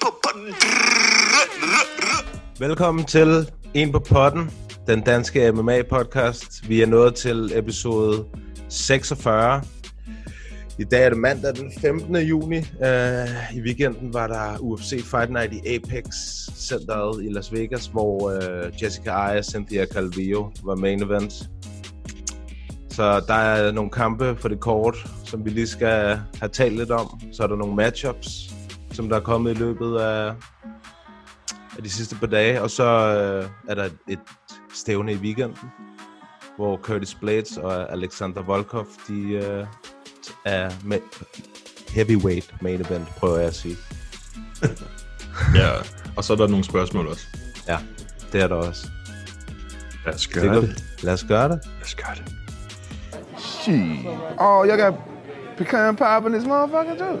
på potten. Velkommen til En på potten, den danske MMA-podcast. Vi er nået til episode 46. I dag er det mandag den 15. juni. Uh, I weekenden var der UFC Fight Night i Apex Centeret i Las Vegas, hvor uh, Jessica Aya og Cynthia Calvillo var main event. Så der er nogle kampe for det kort, som vi lige skal have talt lidt om. Så er der nogle matchups, som der er kommet i løbet af, af de sidste par dage. Og så øh, er der et stævne i weekenden, hvor Curtis Blades og Alexander Volkov, de øh, er med heavyweight main event, prøver jeg at sige. Ja, og så er der nogle spørgsmål også. Ja, det er der også. Lad os Det gøre går- det. Lad os gøre det. Lad os gøre det. Shit. Oh, y'all got pecan pie in this motherfucker too.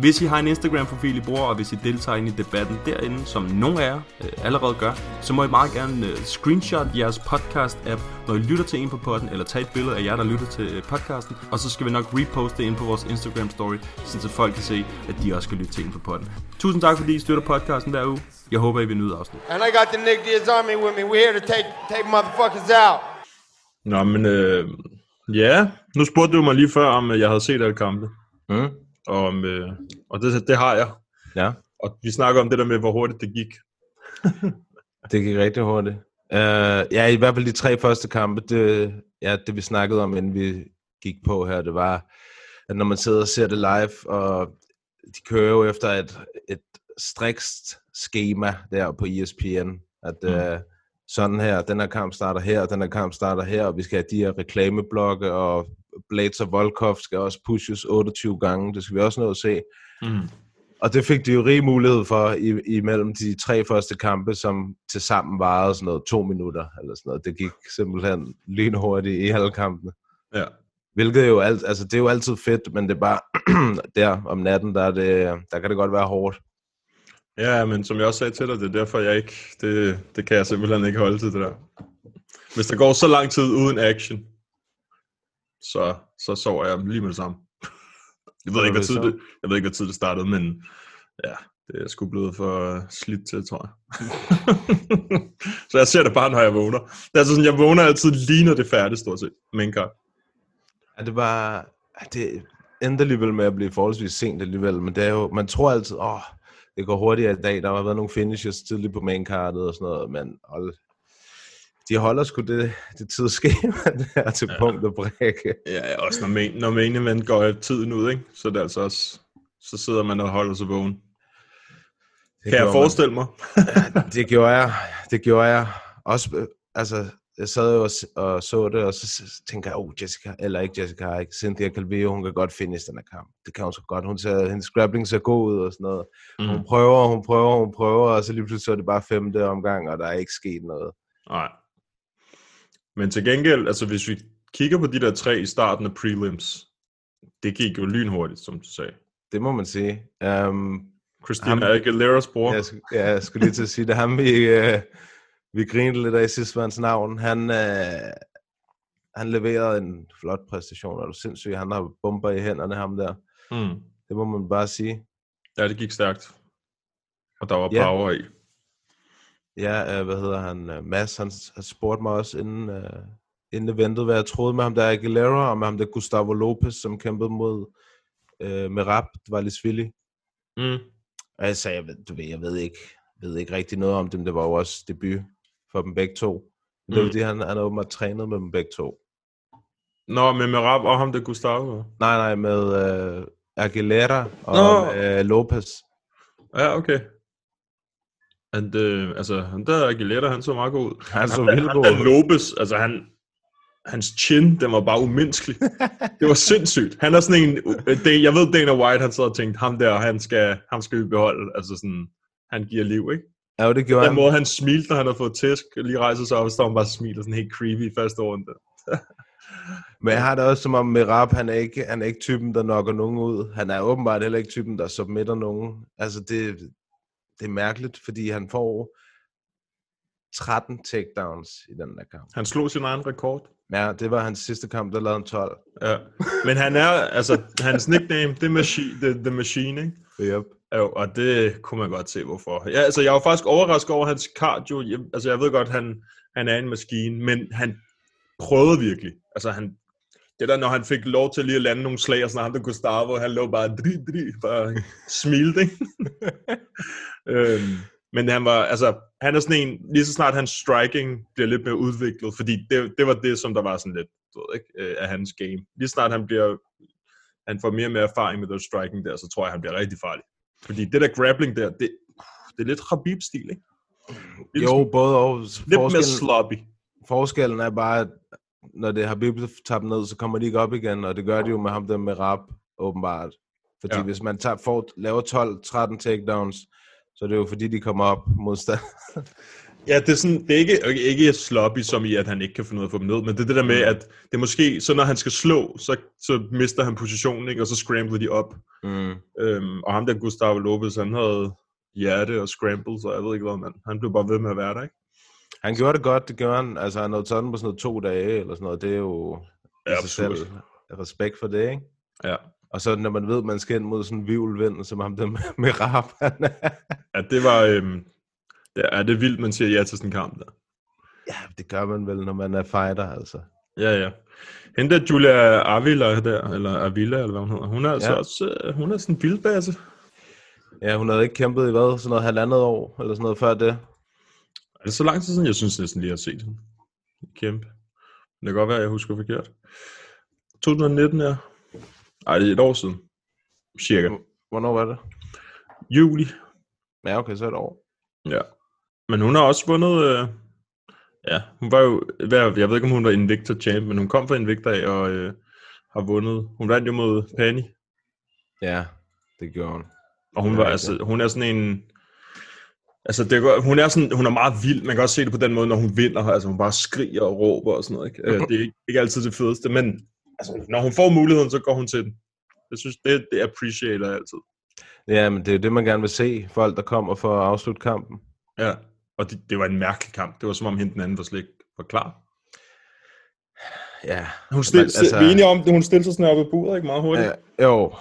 Hvis I har en Instagram-profil, I bruger, og hvis I deltager ind i debatten derinde, som nogle af jer øh, allerede gør, så må I meget gerne øh, screenshot jeres podcast-app, når I lytter til en på podden, eller tage et billede af jer, der lytter til øh, podcasten, og så skal vi nok reposte det ind på vores Instagram-story, så folk kan se, at de også kan lytte til en på podden. Tusind tak, fordi I støtter podcasten hver uge. Jeg håber, I vil nyde afsnit. And I got the Nick Diaz Army with me. We're here to take take motherfuckers out. Nå, men øh, ja, nu spurgte du mig lige før, om jeg havde set alle kampe. Mm. Og, om, øh, og det, det har jeg. Ja, Og vi snakker om det der med, hvor hurtigt det gik. det gik rigtig hurtigt. Uh, ja, i hvert fald de tre første kampe, det, ja, det vi snakkede om, inden vi gik på her, det var, at når man sidder og ser det live, og de kører jo efter et, et strikst schema der på ESPN, at mm. uh, sådan her, den her kamp starter her, og den her kamp starter her, og vi skal have de her reklameblokke, og Blades og Volkov skal også pushes 28 gange, det skal vi også nå at se. Mm. Og det fik de jo rig mulighed for i, imellem de tre første kampe, som til sammen varede sådan noget to minutter, eller sådan noget. Det gik simpelthen lynhurtigt i alle kampene. Ja. Hvilket jo alt, altså det er jo altid fedt, men det er bare der om natten, der, er det, der kan det godt være hårdt. Ja, men som jeg også sagde til dig, det er derfor, jeg ikke... Det, det kan jeg simpelthen ikke holde til, det der. Hvis der går så lang tid uden action, så, så sover jeg lige med det samme. Jeg ved, ikke, hvad tid det, jeg ved ikke, hvad tid det startede, men ja, det er sgu blevet for slidt til, tror jeg. så jeg ser det bare, når jeg vågner. Det er altså sådan, jeg vågner altid lige, når det er færdigt, stort set, med en kamp. Ja, det var, det endte alligevel med at blive forholdsvis sent alligevel, men det er jo, man tror altid, åh, det går hurtigere i dag, der har været nogle finishes tidligt på maincardet og sådan noget, men hold, de holder sgu det, det tidsskema der til ja. punkt og brække. Ja, også når, main, når main event går tiden ud, ikke? så er det altså også, så sidder man og holder sig vågen. Det Kan jeg forestille mig? Man. Det gjorde jeg. Det gjorde jeg. Også, øh, altså, jeg sad jo og, og så det, og så tænker jeg, oh, Jessica, eller ikke Jessica, ikke Cynthia Calvillo, hun kan godt finish den her kamp. Det kan hun så godt. Hun ser, hendes grappling ser god ud og sådan noget. Mm. Hun prøver, hun prøver, hun prøver, og så lige pludselig så er det bare femte omgang, og der er ikke sket noget. Nej. Men til gengæld, altså hvis vi kigger på de der tre i starten af prelims, det gik jo lynhurtigt, som du sagde. Det må man sige. Um, Christina Ham- Aguilera's bror. jeg, ja, jeg skulle lige til at sige det. Ham, vi, uh, vi grinede lidt af sidste hans navn. Han, uh, han leverede en flot præstation, og du sindssygt, han har bomber i hænderne, ham der. Mm. Det må man bare sige. Ja, det gik stærkt. Og der var Ja. power i. Ja, øh, hvad hedder han? Øh, Mads, han, han spurgte mig også inden, øh, inden eventet, hvad jeg troede med ham der Aguilera, og med ham der Gustavo Lopez, som kæmpede mod øh, Merab Dvalishvili. Mm. Og jeg sagde, du ved, jeg ved ikke, ved ikke rigtig noget om dem. Det var jo også debut for dem begge to. Men det var Mm. fordi, han, han har åbenbart trænet med dem begge to. Nå, med Merab og ham der Gustavo. Nej, nej, med øh, Aguilera og Nå. øh, Lopez. Ja, okay. And, øh, altså, han der Aguilera, han så meget god ud. Han så vildt god ud. Lopez, altså han, hans chin, den var bare umenneskelig. det var sindssygt. Han er sådan en, øh, jeg ved Dana White, han sad og tænkte, ham der, han skal, ham skal vi beholde. Altså sådan, han giver liv, ikke? Ja, jo, det gjorde Den han. måde, han smilte, når han har fået tæsk, lige rejser sig op, og står han bare og smiler sådan helt creepy i første runde. Men jeg har det også som om Merab, han er ikke, han er ikke typen, der knocker nogen ud. Han er åbenbart heller ikke typen, der submitter nogen. Altså, det, det er mærkeligt, fordi han får 13 takedowns i den der kamp. Han slog sin egen rekord. Ja, det var hans sidste kamp, der lavede han 12. Ja. Men han er, altså, hans nickname, det er Machine, the, the Machine, ikke? Yep. Jo, og det kunne man godt se, hvorfor. Ja, altså, jeg var faktisk overrasket over hans cardio. Jeg, altså, jeg ved godt, han, han er en maskine, men han prøvede virkelig. Altså, han, det der, når han fik lov til lige at lande nogle slag, og sådan ham der Gustavo, han lå bare dri, dri, bare smilte, ikke? øhm, men han var, altså, han er sådan en, lige så snart hans striking bliver lidt mere udviklet, fordi det, det var det, som der var sådan lidt, du ved ikke, øh, af hans game. Lige så snart han bliver, han får mere og mere erfaring med den striking der, så tror jeg, han bliver rigtig farlig. Fordi det der grappling der, det, det er lidt Khabib-stil, ikke? Lidt, Jo, både og. lidt mere sloppy. forskellen er bare, at når det har Habib tabt ned, så kommer de ikke op igen, og det gør de jo med ham der med rap, åbenbart. Fordi ja. hvis man tager, får, laver 12-13 takedowns, så er det jo fordi, de kommer op modstand. Ja, det er, sådan, det er ikke, ikke sloppy, som i, at han ikke kan finde ud af at få dem ned, men det er det der med, at det er måske, så når han skal slå, så, så mister han positionen, ikke? og så scrambler de op. Mm. Øhm, og ham der Gustavo Lopez, han havde hjerte og scramble, så jeg ved ikke hvad, man. Han blev bare ved med at være der, ikke? Han gjorde det godt, det gjorde han. Altså, han nåede sådan på sådan noget to dage, eller sådan noget. Det er jo i Ja, sig selv respekt for det, ikke? Ja. Og så når man ved, at man skal ind mod sådan en vivlvind, som ham der med, med rap. ja, det var, øhm, det er det vildt, man siger ja til sådan en kamp der. ja, det gør man vel, når man er fighter, altså. Ja, ja. Hende der Julia Avila der, eller Avila, eller hvad hun hedder, hun er altså Ja. også, øh, hun er sådan en vildbasse. Ja, hun havde ikke kæmpet i hvad? Sådan noget halvandet år, eller sådan noget før det. Er det så lang tid siden, jeg synes næsten lige, har set hende kæmpe? Men det kan godt være, at jeg husker forkert. 2019, ja. Ej, det er et år siden. Cirka. Hvornår var det? Juli. Ja, okay, så et år. Ja. Men hun har også vundet... Øh, ja, hun var jo... Jeg ved ikke, om hun var Invicta champ, men hun kom fra Invicta af og øh, har vundet... Hun vandt jo mod Pani. Ja, det gjorde hun. Og hun var er altså... Hun er sådan en... Altså, det er, hun er sådan, hun er meget vild. Man kan også se det på den måde, når hun vinder. Altså, hun bare skriger og råber og sådan noget. Ikke? Øh, det er ikke, ikke altid det fedeste, men altså, når hun får muligheden, så går hun til den. Jeg synes, det, det appreciater jeg altid. Ja, men det er jo det, man gerne vil se. Folk, der kommer for at afslutte kampen. Ja, og det, det var en mærkelig kamp. Det var som om hende den anden var slet ikke var klar. Ja. Hun stillede, Men, altså, vi er enige om, at hun stillede sig sådan op ad buret, ikke meget hurtigt. Ja, jo.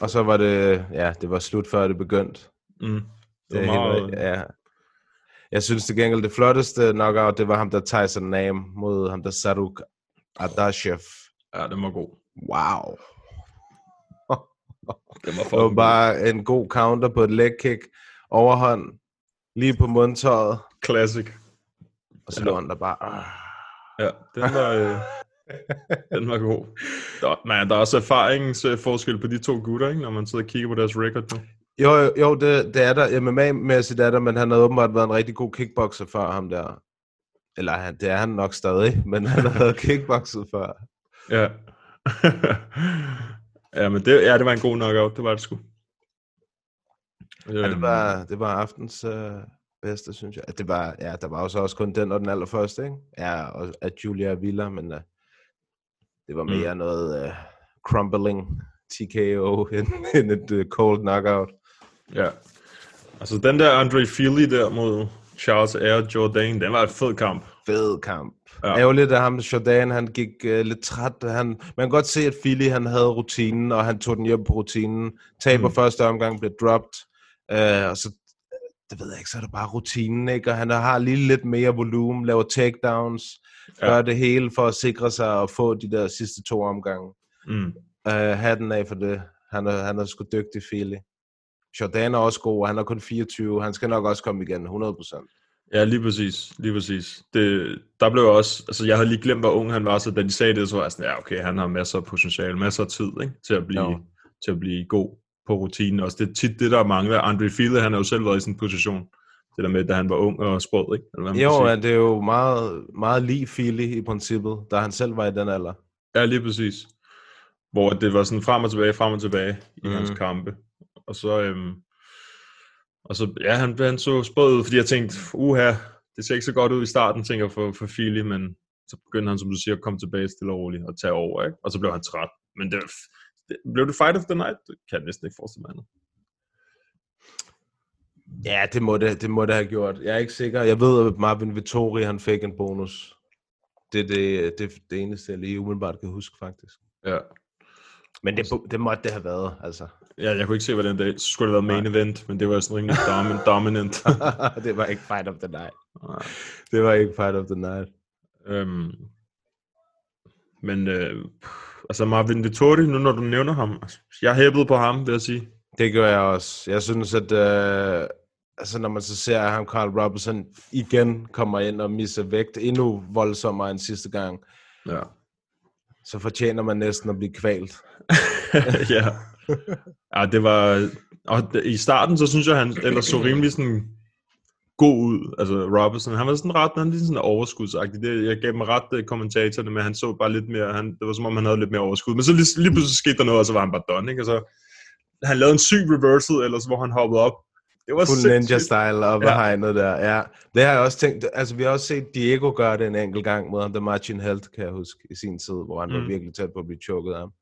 Og så var det, ja, det var slut før det begyndte. Mm. Det var meget- helt, ja. Jeg synes til gengæld, det flotteste knockout, det var ham, der Tyson Nam mod ham, der Saruk Ardashev. Ja, den var god. Wow. Den var Det var bare en god counter på et leg kick, overhånd, lige på mundtøjet, Classic. og så lå han der bare... Ah. Ja, den var, øh, den var god. Der, man, der er også erfaringsforskel på de to gutter, ikke? når man sidder og kigger på deres record nu. Jo, jo, jo det, det er der. MMA-mæssigt er der, men han har åbenbart været en rigtig god kickboxer før ham der. Eller han- det er han nok stadig, men han har været kickboxet før. Ja. ja, men det, ja, det var en god knockout, det var det sgu. Ja, det var, det var aftens øh, bedste, synes jeg. Det var, ja, der var jo så også kun den og den allerførste, ikke? Ja, og af Julia Villa, men øh, det var mere mm. noget øh, crumbling TKO end, end et øh, cold knockout. Ja. Altså den der Andre Feely der mod Charles Air Jordan, den var et fed kamp. Fed kamp. Ja. Ærgerligt, at ham Jordan, han gik øh, lidt træt. Han, man kan godt se, at Philly, han havde rutinen, og han tog den hjem på rutinen. Taber Mm. mm. første omgang, blev dropped. Øh, og så, det ved jeg ikke, så er det bare rutinen, ikke? Og han har lige lidt mere volumen, laver takedowns, Ja. gør det hele for at sikre sig at få de der sidste to omgange. Mm. Øh, hatten af for det. Han er, han er sgu dygtig, Philly. Jordan er også god, og han er kun 24. Han skal nok også komme igen, 100%. Ja, lige præcis. Lige præcis. Det, der blev også, altså jeg havde lige glemt, hvor ung han var, så da de sagde det, så var jeg sådan, ja okay, han har masser af potentiale, masser af tid ikke? Til, at blive, Jo. til at blive god på rutinen. Også det er tit det, der mangler. Andre Field, han har jo selv været i sådan en position. Det der med, da han var ung og sprød, ikke? Eller hvad man Jo, ja, det er jo meget, meget lige Philly i princippet, da han selv var i den alder. Ja, lige præcis. Hvor det var sådan frem og tilbage, frem og tilbage i mm. hans kampe. Og så, øhm, og så, ja, han, han så sprød ud, fordi jeg tænkte, uha, det ser ikke så godt ud i starten, tænker jeg, for, for Philly, men så begyndte han, som du siger, at komme tilbage stille og roligt og tage over, ikke? Og så blev han træt. Men det blev det fight of the night? Det kan jeg næsten ikke forestille mig andet. Ja, det må det, det må det have gjort. Jeg er ikke sikker. Jeg ved, at Marvin Vittori, han fik en bonus. Det er det, det, det eneste, jeg lige umiddelbart kan huske, faktisk. Ja. Men det, det måtte det have været, altså. Ja, jeg kunne ikke se, hvad den dag. Så skulle det være main event, men det var sådan rimelig domin- dominant. det var ikke fight of the night. Det var ikke fight of the night. Øhm, men øh, altså Marvin Vittori, nu når du nævner ham, altså, jeg hæppede på ham, vil jeg sige. Det gør jeg også. Jeg synes, at øh, altså, når man så ser, at ham Carl Robinson igen kommer ind og misser vægt endnu voldsommere end sidste gang, Ja. så fortjener man næsten at blive kvalt. ja. ja, det var... Og i starten, så synes jeg, han ellers så rimelig sådan god ud. Altså Robinson, han var sådan ret, han var sådan overskudsagtig. Det, jeg gav mig ret øh, kommentatorerne, men han så bare lidt mere, han, det var som om, han havde lidt mere overskud. Men så lige, lige pludselig skete der noget, og så var han bare done, ikke? Altså, han lavede en syg reversal, ellers hvor han hoppede op. Det var Fuld ninja-style op Ja. hegnet der, ja. Det har jeg også tænkt, altså vi har også set Diego gøre det en enkelt gang mod ham, der Martin Helt, kan jeg huske, i sin tid, hvor han mm. var virkelig tæt på at blive chokket af ham.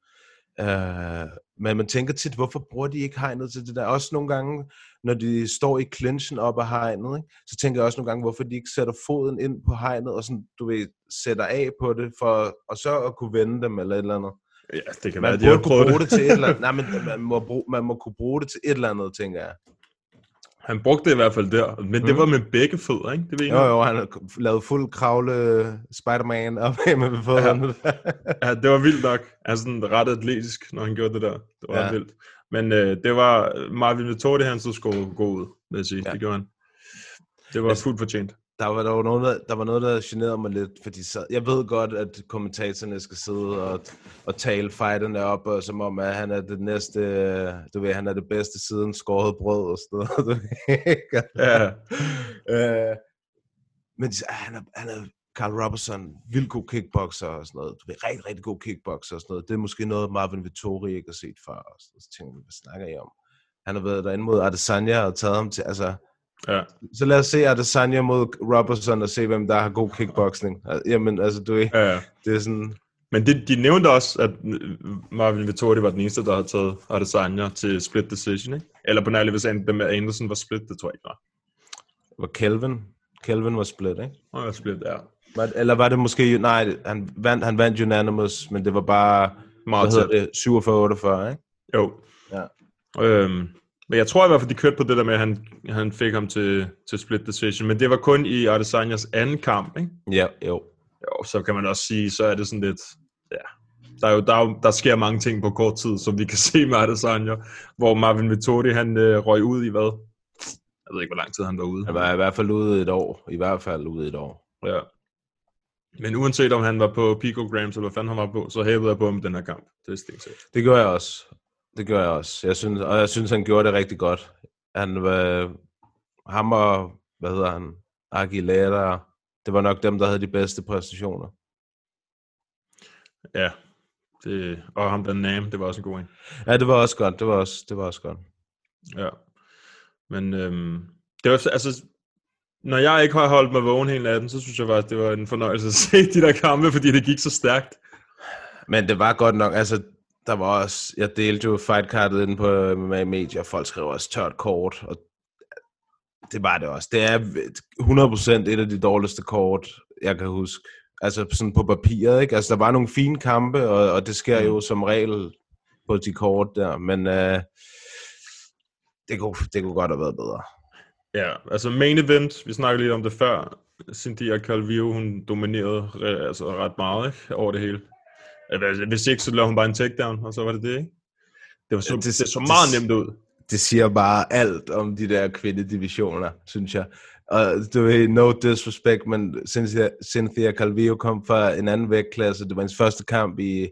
Uh, men man tænker tit, hvorfor bruger de ikke hegnet til det der? Også nogle gange, når de står i clinchen op af hegnet, ikke? så tænker jeg også nogle gange, hvorfor de ikke sætter foden ind på hegnet, og sådan, du ved, sætter af på det, for, og så at kunne vende dem eller et eller andet. Ja, det kan Man være, de kunne bruge det. det til et eller andet. Nej, men man må, bruge, man må kunne bruge det til et eller andet, tænker jeg. Han brugte det i hvert fald der, men det Mm. var med begge fødder, ikke? Det ved Jo, jo, han lavet fuld kravle Spider-Man op med fødderne. Ja. Ja, det var vildt nok. Han er sådan ret atletisk, når han gjorde det der. Det var Ja. vildt. Men øh, det var Marvin Vittori, han så skulle gå ud, vil jeg sige. Ja. Ja. Det gjorde han. Det var Altså- fuldt fortjent. Der var, der, var noget, der, der var noget, der generede mig lidt, fordi så, jeg ved godt, at kommentatorerne skal sidde og, og tale fighterne op, og, som om, at han er det næste, øh, du ved, han er det bedste siden skåret brød og sådan noget. Du ved? Ja. øh, men de- han er, han er Carl Robertson, vildt god kickboxer og sådan noget. Du ved, rigtig, rigtig god kickboxer og sådan noget. Det er måske noget, Marvin Vittori ikke har set før. Og så, så tænker jeg, hvad snakker I om? Han har været derinde mod Adesanya og taget ham til, altså, Ja. så lad os se Adesanya mod Robertson og se, hvem der har god kickboxing. Jamen, altså, du ved, ja. det er sådan... Men det, de nævnte også, at Marvin Vittori var den eneste, der havde taget Adesanya til split decision, ikke? Eller på nærmest, hvis dem med Anderson var split, det tror jeg ikke var. Var Kelvin? Kelvin var split, ikke? Og var split, ja. Var, eller var det måske... Nej, han vandt, han vandt unanimous, men det var bare... Meget hvad hedder det? 47-48, ikke? Jo. Ja. Øhm, men jeg tror i hvert fald, de kørte på det der med, at han, han fik ham til, til split decision. Men det var kun i Adesanyas anden kamp, ikke? Ja, jo. Jo, så kan man også sige, så er det sådan lidt... Ja, der, er jo, der, er jo, der sker mange ting på kort tid, som vi kan se med Adesanya. Hvor Marvin Vittori, han øh, røg ud i hvad? Jeg ved ikke, hvor lang tid han var ude. Han var i hvert fald ude et år. I hvert fald ude et år. Ja. Men uanset om han var på picograms, eller hvad fanden han var på, så hævede jeg på ham den her kamp. Det er stensikkert. Det gør jeg også. Det gør jeg også. Jeg synes, og jeg synes, han gjorde det rigtig godt. Han var... Ham og... Hvad hedder han? Aguilera. Det var nok dem, der havde de bedste præstationer. Ja. Det, og ham der Nam, det var også en god en. Ja, det var også godt. Det var også, det var også godt. Ja. Men øhm, det var, altså, når jeg ikke har holdt mig vågen hele natten, så synes jeg faktisk, det var en fornøjelse at se de der kampe, fordi det gik så stærkt. Men det var godt nok, altså, der var også, jeg delte jo fightcardet inde på MMA Media, og folk skrev også tørt kort, og det var det også. Det er 100% et af de dårligste kort, jeg kan huske. Altså sådan på papiret, ikke? Altså der var nogle fine kampe, og, og det sker jo som regel på de kort der, men øh, det, kunne, det kunne godt have været bedre. Ja, altså main event, vi snakkede lidt om det før. Cynthia Calvillo, hun dominerede re- altså ret meget ikke? over det hele. Altså, Hvis ikke, så lavede hun bare en takedown, og så var det det, ikke? Det, var så, det, det så meget nemt ud. Det siger bare alt om de der kvindedivisioner, synes jeg. Og du ved, no disrespect, men Cynthia, Cynthia Calvillo kom fra en anden vægtklasse. Det var hendes første kamp i,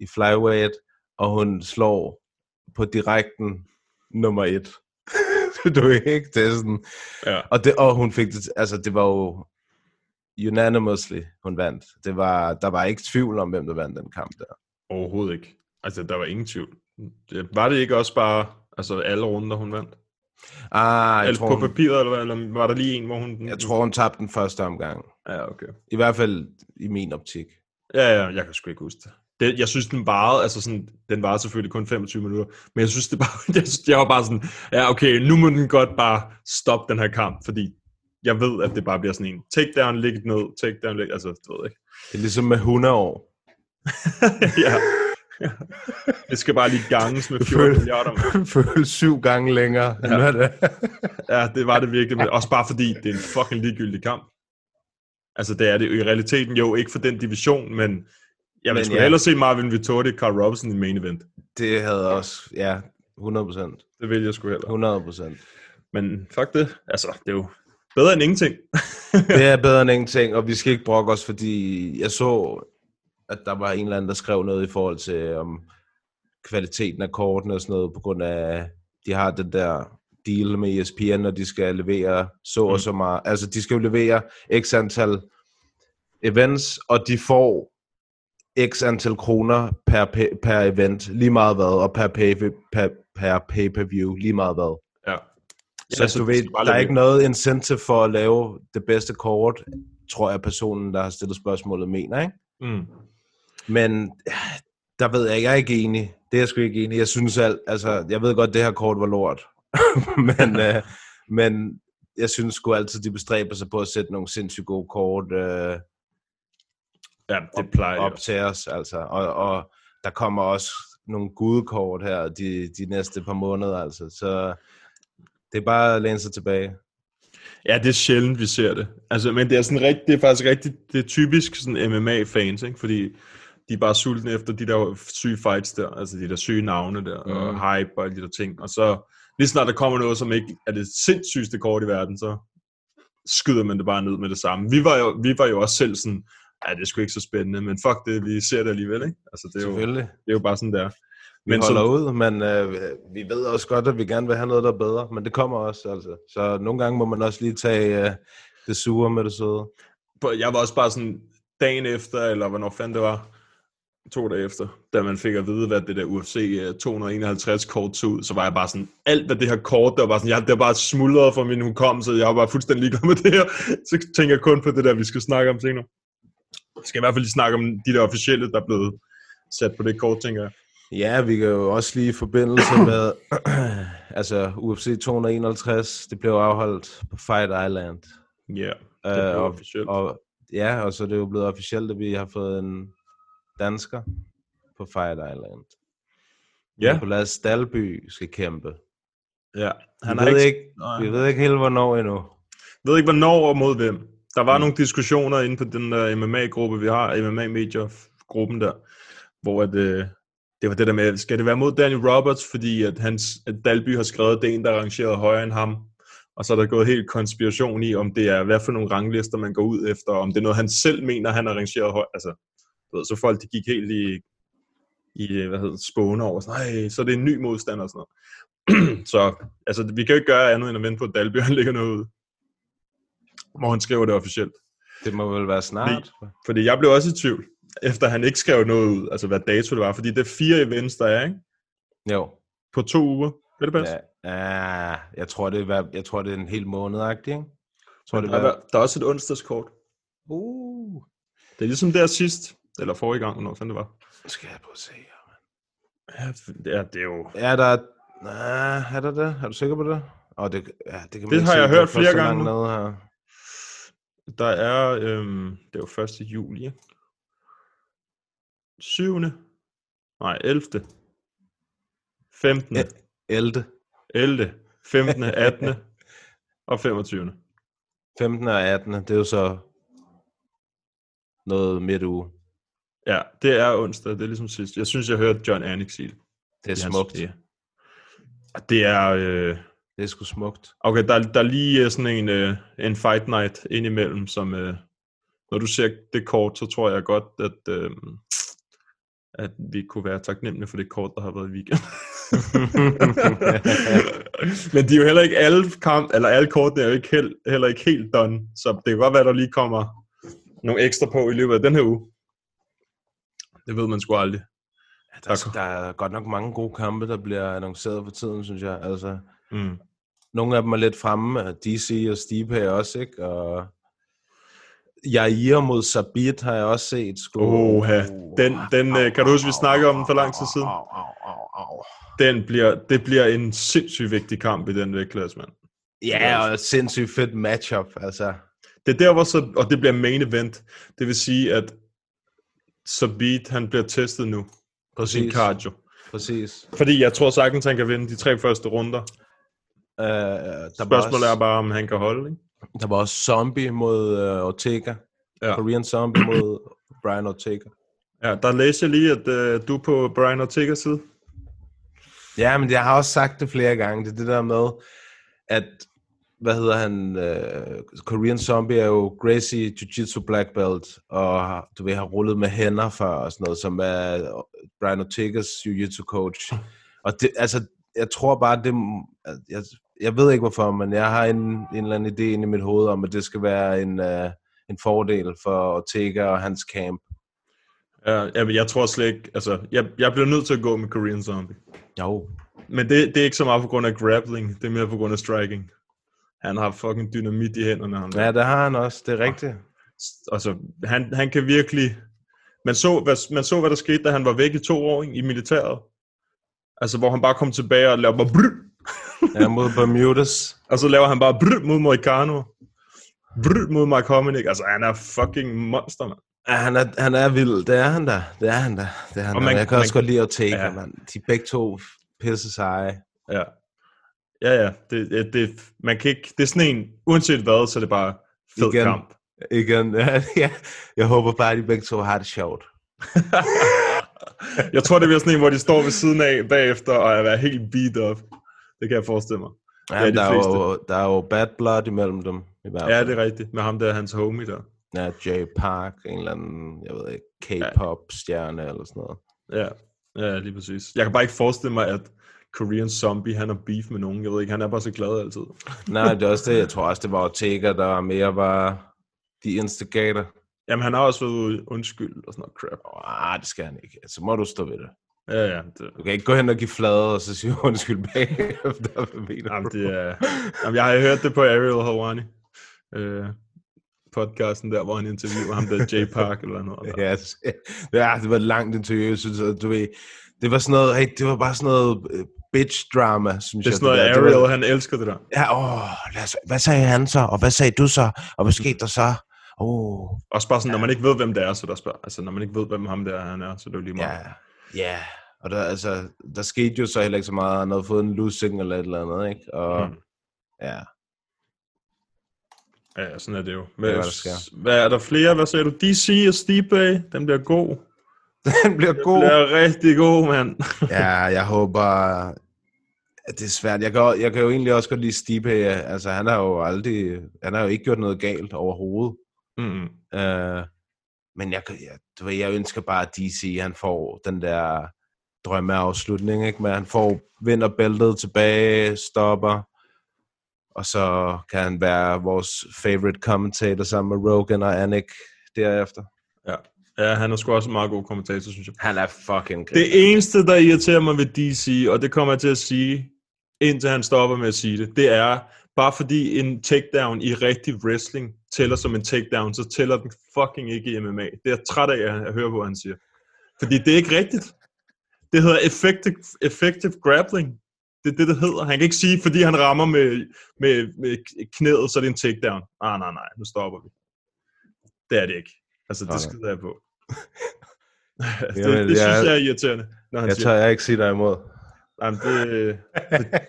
i flyweight, og hun slår på direkten nummer et. du ved ikke, det er sådan... Ja. Og, det, og hun fik det, altså det var jo unanimously, hun vandt. Det var, der var ikke tvivl om, hvem der vandt den kamp der. Overhovedet ikke. Altså, der var ingen tvivl. Var det ikke også bare altså, alle runder, hun vandt? Ah, jeg Eller tror, på hun, papiret, eller, eller var der lige en, hvor hun... jeg tror, hun tabte den første omgang. Ja, okay. I hvert fald i min optik. Ja, ja, jeg kan sgu ikke huske det. det jeg synes, den varede, altså sådan, den varede selvfølgelig kun 25 minutter, men jeg synes, det bare, jeg, synes, jeg var bare sådan, ja, okay, nu må den godt bare stoppe den her kamp, fordi jeg ved, at det bare bliver sådan en take down, læg ned, take down, læg, altså, du ved ikke. Det er ligesom med 100 år. ja. Det skal bare lige ganges med 14 milliarder. Føles syv gange længere, hvad det. Ja, det var det virkelig. Men også bare fordi, det er en fucking ligegyldig kamp. Altså, det er det i realiteten jo ikke for den division, men jeg vil sgu ja. ja. hellere se Marvin Vittori og Carl Robinson i main event. Det havde også, ja, 100 procent. Det vil jeg sgu hellere. 100 procent. Men fuck det. Altså, det er jo bedre end ingenting. Det er bedre end ingenting, og vi skal ikke brokke os, fordi jeg så, at der var en eller anden, der skrev noget i forhold til om kvaliteten af kortene og sådan noget, på grund af, de har den der deal med ESPN, når de skal levere så og så meget. Altså, de skal jo levere x antal events, og de får x antal kroner per, per event, lige meget hvad, og per, pay, per, per pay-per-view, lige meget hvad. Ja. Så ja, du ved, der er ikke noget incentive for at lave det bedste kort, tror jeg personen, der har stillet spørgsmålet, mener, ikke? Mm. Men der ved jeg, jeg er ikke enig. Det er jeg sgu ikke enig. Jeg synes alt, altså, jeg ved godt, det her kort var lort. men, øh, men jeg synes sgu altid, de bestræber sig på at sætte nogle sindssygt gode kort øh, Ja, det plejer op til os, altså. Og, og der kommer også nogle gudekort her de, de næste par måneder, altså. Så det er bare at læne sig tilbage. Ja, det er sjældent, vi ser det. Altså, men det er, sådan rigt, det er faktisk rigtig, det er typisk sådan MMA-fans, ikke? fordi de er bare sultne efter de der syge fights der, altså de der syge navne der, mm. og hype og alle de der ting. Og så lige snart der kommer noget, som ikke er det sindssygste kort i verden, så skyder man det bare ned med det samme. Vi var jo, vi var jo også selv sådan, ja, det er sgu ikke så spændende, men fuck det, vi ser det alligevel, ikke? Altså, det er jo, det er jo bare sådan der. Men holder som, ud, men øh, vi ved også godt, at vi gerne vil have noget, der er bedre. Men det kommer også, altså. Så nogle gange må man også lige tage øh, det sure med det søde. jeg var også bare sådan, dagen efter, eller hvornår fanden det var, to dage efter, da man fik at vide, hvad det der UFC øh, 251 kort så ud, så var jeg bare sådan, alt hvad det her kort, der var bare sådan, jeg, det var bare smuldret fra min hukommelse, jeg var bare fuldstændig ligeglad med det her, så tænker jeg kun på det der, vi skal snakke om senere. Jeg skal i hvert fald lige snakke om de der officielle, der er blevet sat på det kort, tænker jeg. Ja, vi kan jo også lige i forbindelse med, altså UFC 251, det blev afholdt på Fight Island. Ja, yeah, det Øh, og, officielt. og, ja, og så er det jo blevet officielt, at vi har fået en dansker på Fight Island. Ja. Nicolas Dalby skal kæmpe. Ja, Han vi, ved ikke, ikke, nej. vi ved ikke helt, hvornår endnu. ved ikke, hvornår og mod hvem. Der var Mm. nogle diskussioner inde på den der MMA-gruppe, vi har, MMA-medier-gruppen der, hvor at, øh, det var det der med, skal det være mod Daniel Roberts, fordi at, hans, at Dalby har skrevet, det er en, der er rangeret højere end ham, og så er der gået helt konspiration i, om det er, hvad for nogle ranglister, man går ud efter, om det er noget, han selv mener, han har rangeret højere. Altså, ved, så folk, de gik helt i, i hvad hedder spåne over, sådan, nej, så er det en ny modstander og sådan noget. så altså, vi kan jo ikke gøre andet, end at vente på, at Dalby han lægger noget ud. Hvor han skriver det officielt. Det må vel være snart. Fordi jeg blev også i tvivl, efter han ikke skrev noget ud, altså hvad dato det var, fordi det er fire events, der er, ikke? Jo. På to uger. Vil det passe? Ja, ja, jeg tror, det er, jeg tror, det er en hel måned, ikke? Jeg tror, det der, er, er, der er også et onsdagskort. Uh. Det er ligesom der sidst, eller forrige gang, hvornår fanden det var. Skal jeg prøve at se her, mand. Ja, det er, det er jo... Ja, der er... Nej, er der det? Er du sikker på det? Oh, det, ja, det, kan man Det har se, jeg er hørt flere gange her. Der er, øhm, det er jo 1. juli? 7. Nej, 11. 15. Ja. Elde. 11. 15. 18. og 25. 15. og 18. Det er jo så noget midt uge. Ja, det er onsdag, det er ligesom sidst. Jeg synes, jeg hørte John Anik sige det. Det er smukt. Ja. Og det er, øh, Det er sgu smukt. Okay, der, er- der er lige øh, sådan en, øh, en fight night indimellem, som øh, når du ser det kort, så tror jeg godt, at, øh, at vi kunne være taknemmelige for det kort, der har været i weekend. Men de er jo heller ikke alle kamp, eller alle kortene er jo ikke helt, heller ikke helt done, så det kan godt være, der lige kommer nogle ekstra på i løbet af den her uge. Det ved man sgu aldrig. Der, er, der er godt nok mange gode kampe, der bliver annonceret for tiden, synes jeg. Altså, Mm. nogle af dem er lidt fremme. DC og Stipe er også, ikke? Og Jair mod Sabit har jeg også set. Sgu. Oha, den, den øh, kan du huske, vi snakkede om den for lang tid siden? Au, au, au, au. Den bliver, det bliver en sindssygt vigtig kamp i den vægtklasse, mand. Ja, og et sindssygt fedt matchup, altså. Det er der, hvor så, og det bliver main event. Det vil sige, at Sabit, han bliver testet nu på sin cardio. Præcis. Fordi jeg tror sagtens, han kan vinde de tre første runder. Uh, der, Spørgsmålet er også, bare, om han kan holde, ikke? Der var også Zombie mod uh, Ortega. Ja. Korean Zombie mod Brian Ortega. Ja, der læser jeg lige, at øh, du er på Brian Ortegas side. Ja, men jeg har også sagt det flere gange. Det er det der med, at, hvad hedder han, uh, Korean Zombie er jo Gracie Jiu-Jitsu Black Belt, og du ved, har rullet med hænder før og sådan noget, som er Brian Ortegas Jiu-Jitsu coach. Og det, altså, jeg tror bare, det, jeg, jeg ved ikke hvorfor, men jeg har en, en eller anden idé inde i mit hoved om, at det skal være en, uh, en fordel for Ortega og hans camp. Ja, jamen, jeg tror slet ikke, altså, jeg, jeg bliver nødt til at gå med Korean Zombie. Jo. Men det, det er ikke så meget på grund af grappling, det er mere på grund af striking. Han har fucking dynamit i hænderne. Der. Ja, det har han også, det er rigtigt. altså, han, han kan virkelig... Man så, hvad, man så, hvad der skete, da han var væk i to år ikke, i militæret. Altså, hvor han bare kom tilbage og lavede bare Ja, mod Bermudas. og så laver han bare brr mod Moicano. Brr mod Mike Hominick. Altså, han er fucking monster, mand. Ja, han er, han er vild. Det er han da. Det er han da. Det er han Og da. man- jeg kan også man- godt lide at take, Ja. mand. De begge to pisse seje. Ja. Ja, ja. Det, det, det, man kan ikke, det er sådan en, uanset hvad, så er det bare fed Igen. kamp. Igen, ja, ja. Jeg håber bare, at de begge to har det sjovt. Jeg tror, det bliver sådan en, hvor de står ved siden af bagefter og er helt beat up. Det kan jeg forestille mig. Ja, Ja, de der, er jo, der er jo bad blood imellem dem. I hvert Ja, fald. det er rigtigt. Med ham der, hans homie der. Ja, Jay Park, en eller anden, jeg ved ikke, K-pop-stjerne eller sådan noget. Ja, ja, lige præcis. Jeg kan bare ikke forestille mig, at Korean Zombie, han har beef med nogen. Jeg ved ikke, han er bare så glad altid. Nej, det er også det. Jeg tror også, det var Ortega, der mere var de instigator. Jamen, han har også været undskyld og sådan noget crap. Ah, det skal han ikke. Så må du stå ved det. Ja, ja. Det, Du kan ikke gå hen og give flade, og så sige undskyld bagefter. Hvad mener jamen, det er... Jamen, jeg har hørt det på Ariel Hawani. Øh, podcasten der, hvor han interviewer ham der, Jay Park eller noget. Der. Ja, det- ja, det var et langt interview, jeg synes, at du ved, det var sådan noget, hey, det var bare sådan noget øh, bitch-drama, synes Det er jeg. sådan noget. Det var- Ariel, han elsker det der. Ja, åh, lad os, hvad sagde han så, og hvad sagde du så, og hvad skete der så? Åh, Også bare sådan, når man ikke ved, hvem det er, så der spørger. Altså, når man ikke ved, hvem ham der han er, så er det jo lige meget. ja, ja, og der, altså, der skete jo så heller ikke så meget, han havde fået en losing eller et eller andet, ikke? Og, Mm. ja, Ja, sådan er det jo. er, Hvad, der sker. hvad er der flere? Hvad sagde du? DC og Stipe, den bliver god. den bliver Den god. bliver rigtig god, mand. ja, jeg håber, det er svært. Jeg kan, jeg kan jo egentlig også godt lide Stipe. Altså, han har jo aldrig, han har jo ikke gjort noget galt overhovedet. Mm. Uh, men jeg, jeg, du ved, jeg ønsker bare, at DC han får den der drømmeafslutning, ikke? Men han får, vinder bæltet tilbage, stopper, og så kan han være vores favorite commentator sammen med Rogan og Anik derefter. Ja. ja, han er sgu også en meget god kommentator, synes jeg. Han er fucking Det eneste, der irriterer mig ved DC, og det kommer jeg til at sige, indtil han stopper med at sige det, det er, bare fordi en takedown i rigtig wrestling tæller som en takedown, så tæller den fucking ikke i MMA. Det er jeg træt af at høre, hvad han siger. Fordi det er ikke rigtigt. Det hedder effective, effective grappling. Det er det, det hedder. Han kan ikke sige, fordi han rammer med, med, med knæet, så er det en takedown. Nej, nej, nej, nu stopper vi. Det er det ikke. Altså, det skider jeg på. det, Jamen, det synes jeg- jeg er irriterende, når han Jeg siger. tør jeg ikke sige dig imod. Jamen, det,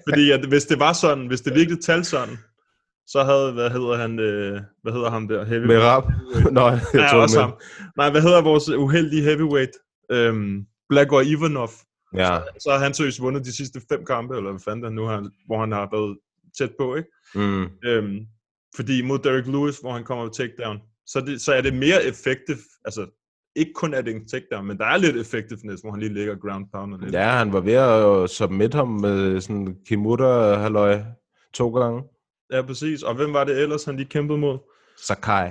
fordi at, hvis det var sådan, hvis det virkelig talte sådan, så havde, hvad hedder han, øh, hvad hedder ham der? Heavy, Med rap. Nå, jeg ja, tog også ham. Nej, hvad hedder vores uheldige heavyweight? Øhm, Blagor Ivanov. Ja, Så har han seriøst vundet de sidste fem kampe, eller hvad fanden han nu har, hvor han har været tæt på, ikke? Mm. Øhm, fordi mod Derek Lewis, hvor han kommer på takedown, så, er det, så er det mere effektivt, altså ikke kun er det en takedown, men der er lidt effectiveness, hvor han lige ligger ground pounder lidt. Ja, han var ved at submit ham med sådan Kimuta halløj to gange. ja, præcis. Og hvem var det ellers, han lige kæmpede mod? Sakai.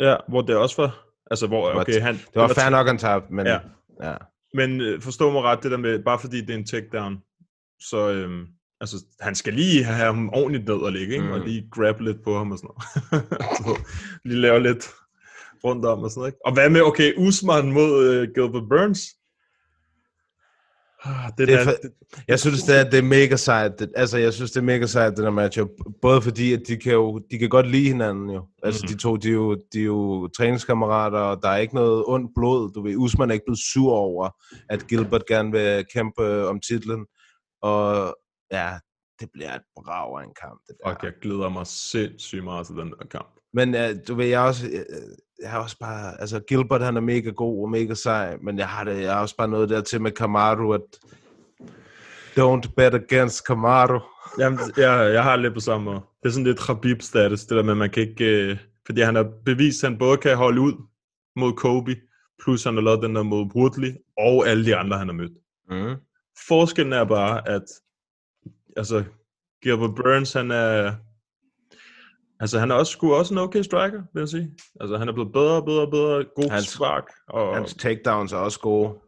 Ja, hvor det også var, altså hvor, var okay, han... Det var fair nok, han tabte, men Ja. ja. Men øh, forstå mig ret, det der med, bare fordi det er en takedown, så øhm, altså, han skal lige have ham ordentligt ned og ligge, ikke? Mm. og lige grab lidt på ham og sådan noget. så, lige lave lidt rundt om og sådan noget. Ikke? Og hvad med, okay, Usman mod øh, Gilbert Burns? Ah, det, Det er der, for- Jeg synes, det er, det er mega sejt. Det, altså, jeg synes, det er mega sejt, det der matchup. Både fordi, at de kan jo de kan godt lide hinanden jo. Altså, Mhm. de to, de er, jo, de er jo træningskammerater, og der er ikke noget ondt blod. Du ved, Usman er ikke blevet sur over, at Gilbert gerne vil kæmpe øh, om titlen. Og ja, det bliver et brag af en kamp, det der. Fuck, jeg glæder mig sindssygt meget til den der kamp. Men uh, du ved, jeg er også, jeg, jeg har også bare, altså Gilbert han er mega god og mega sej, men jeg har det, jeg har også bare noget der til med Kamaru, at don't bet against Kamaru. Jamen, jeg, jeg har lidt på samme måde. Det er sådan lidt Khabib-status, det der med, at man kan ikke... Øh, fordi han har bevist, at han både kan holde ud mod Kobe, plus han har lavet den der mod Woodley, og alle de andre, han har mødt. Mm. Forskellen er bare, at altså, Gilbert Burns, han er... Altså, han er også, sgu også en okay striker, vil jeg sige. Altså, han er blevet bedre og bedre og bedre. God Hans- spark. Og, Hans takedowns er også gode.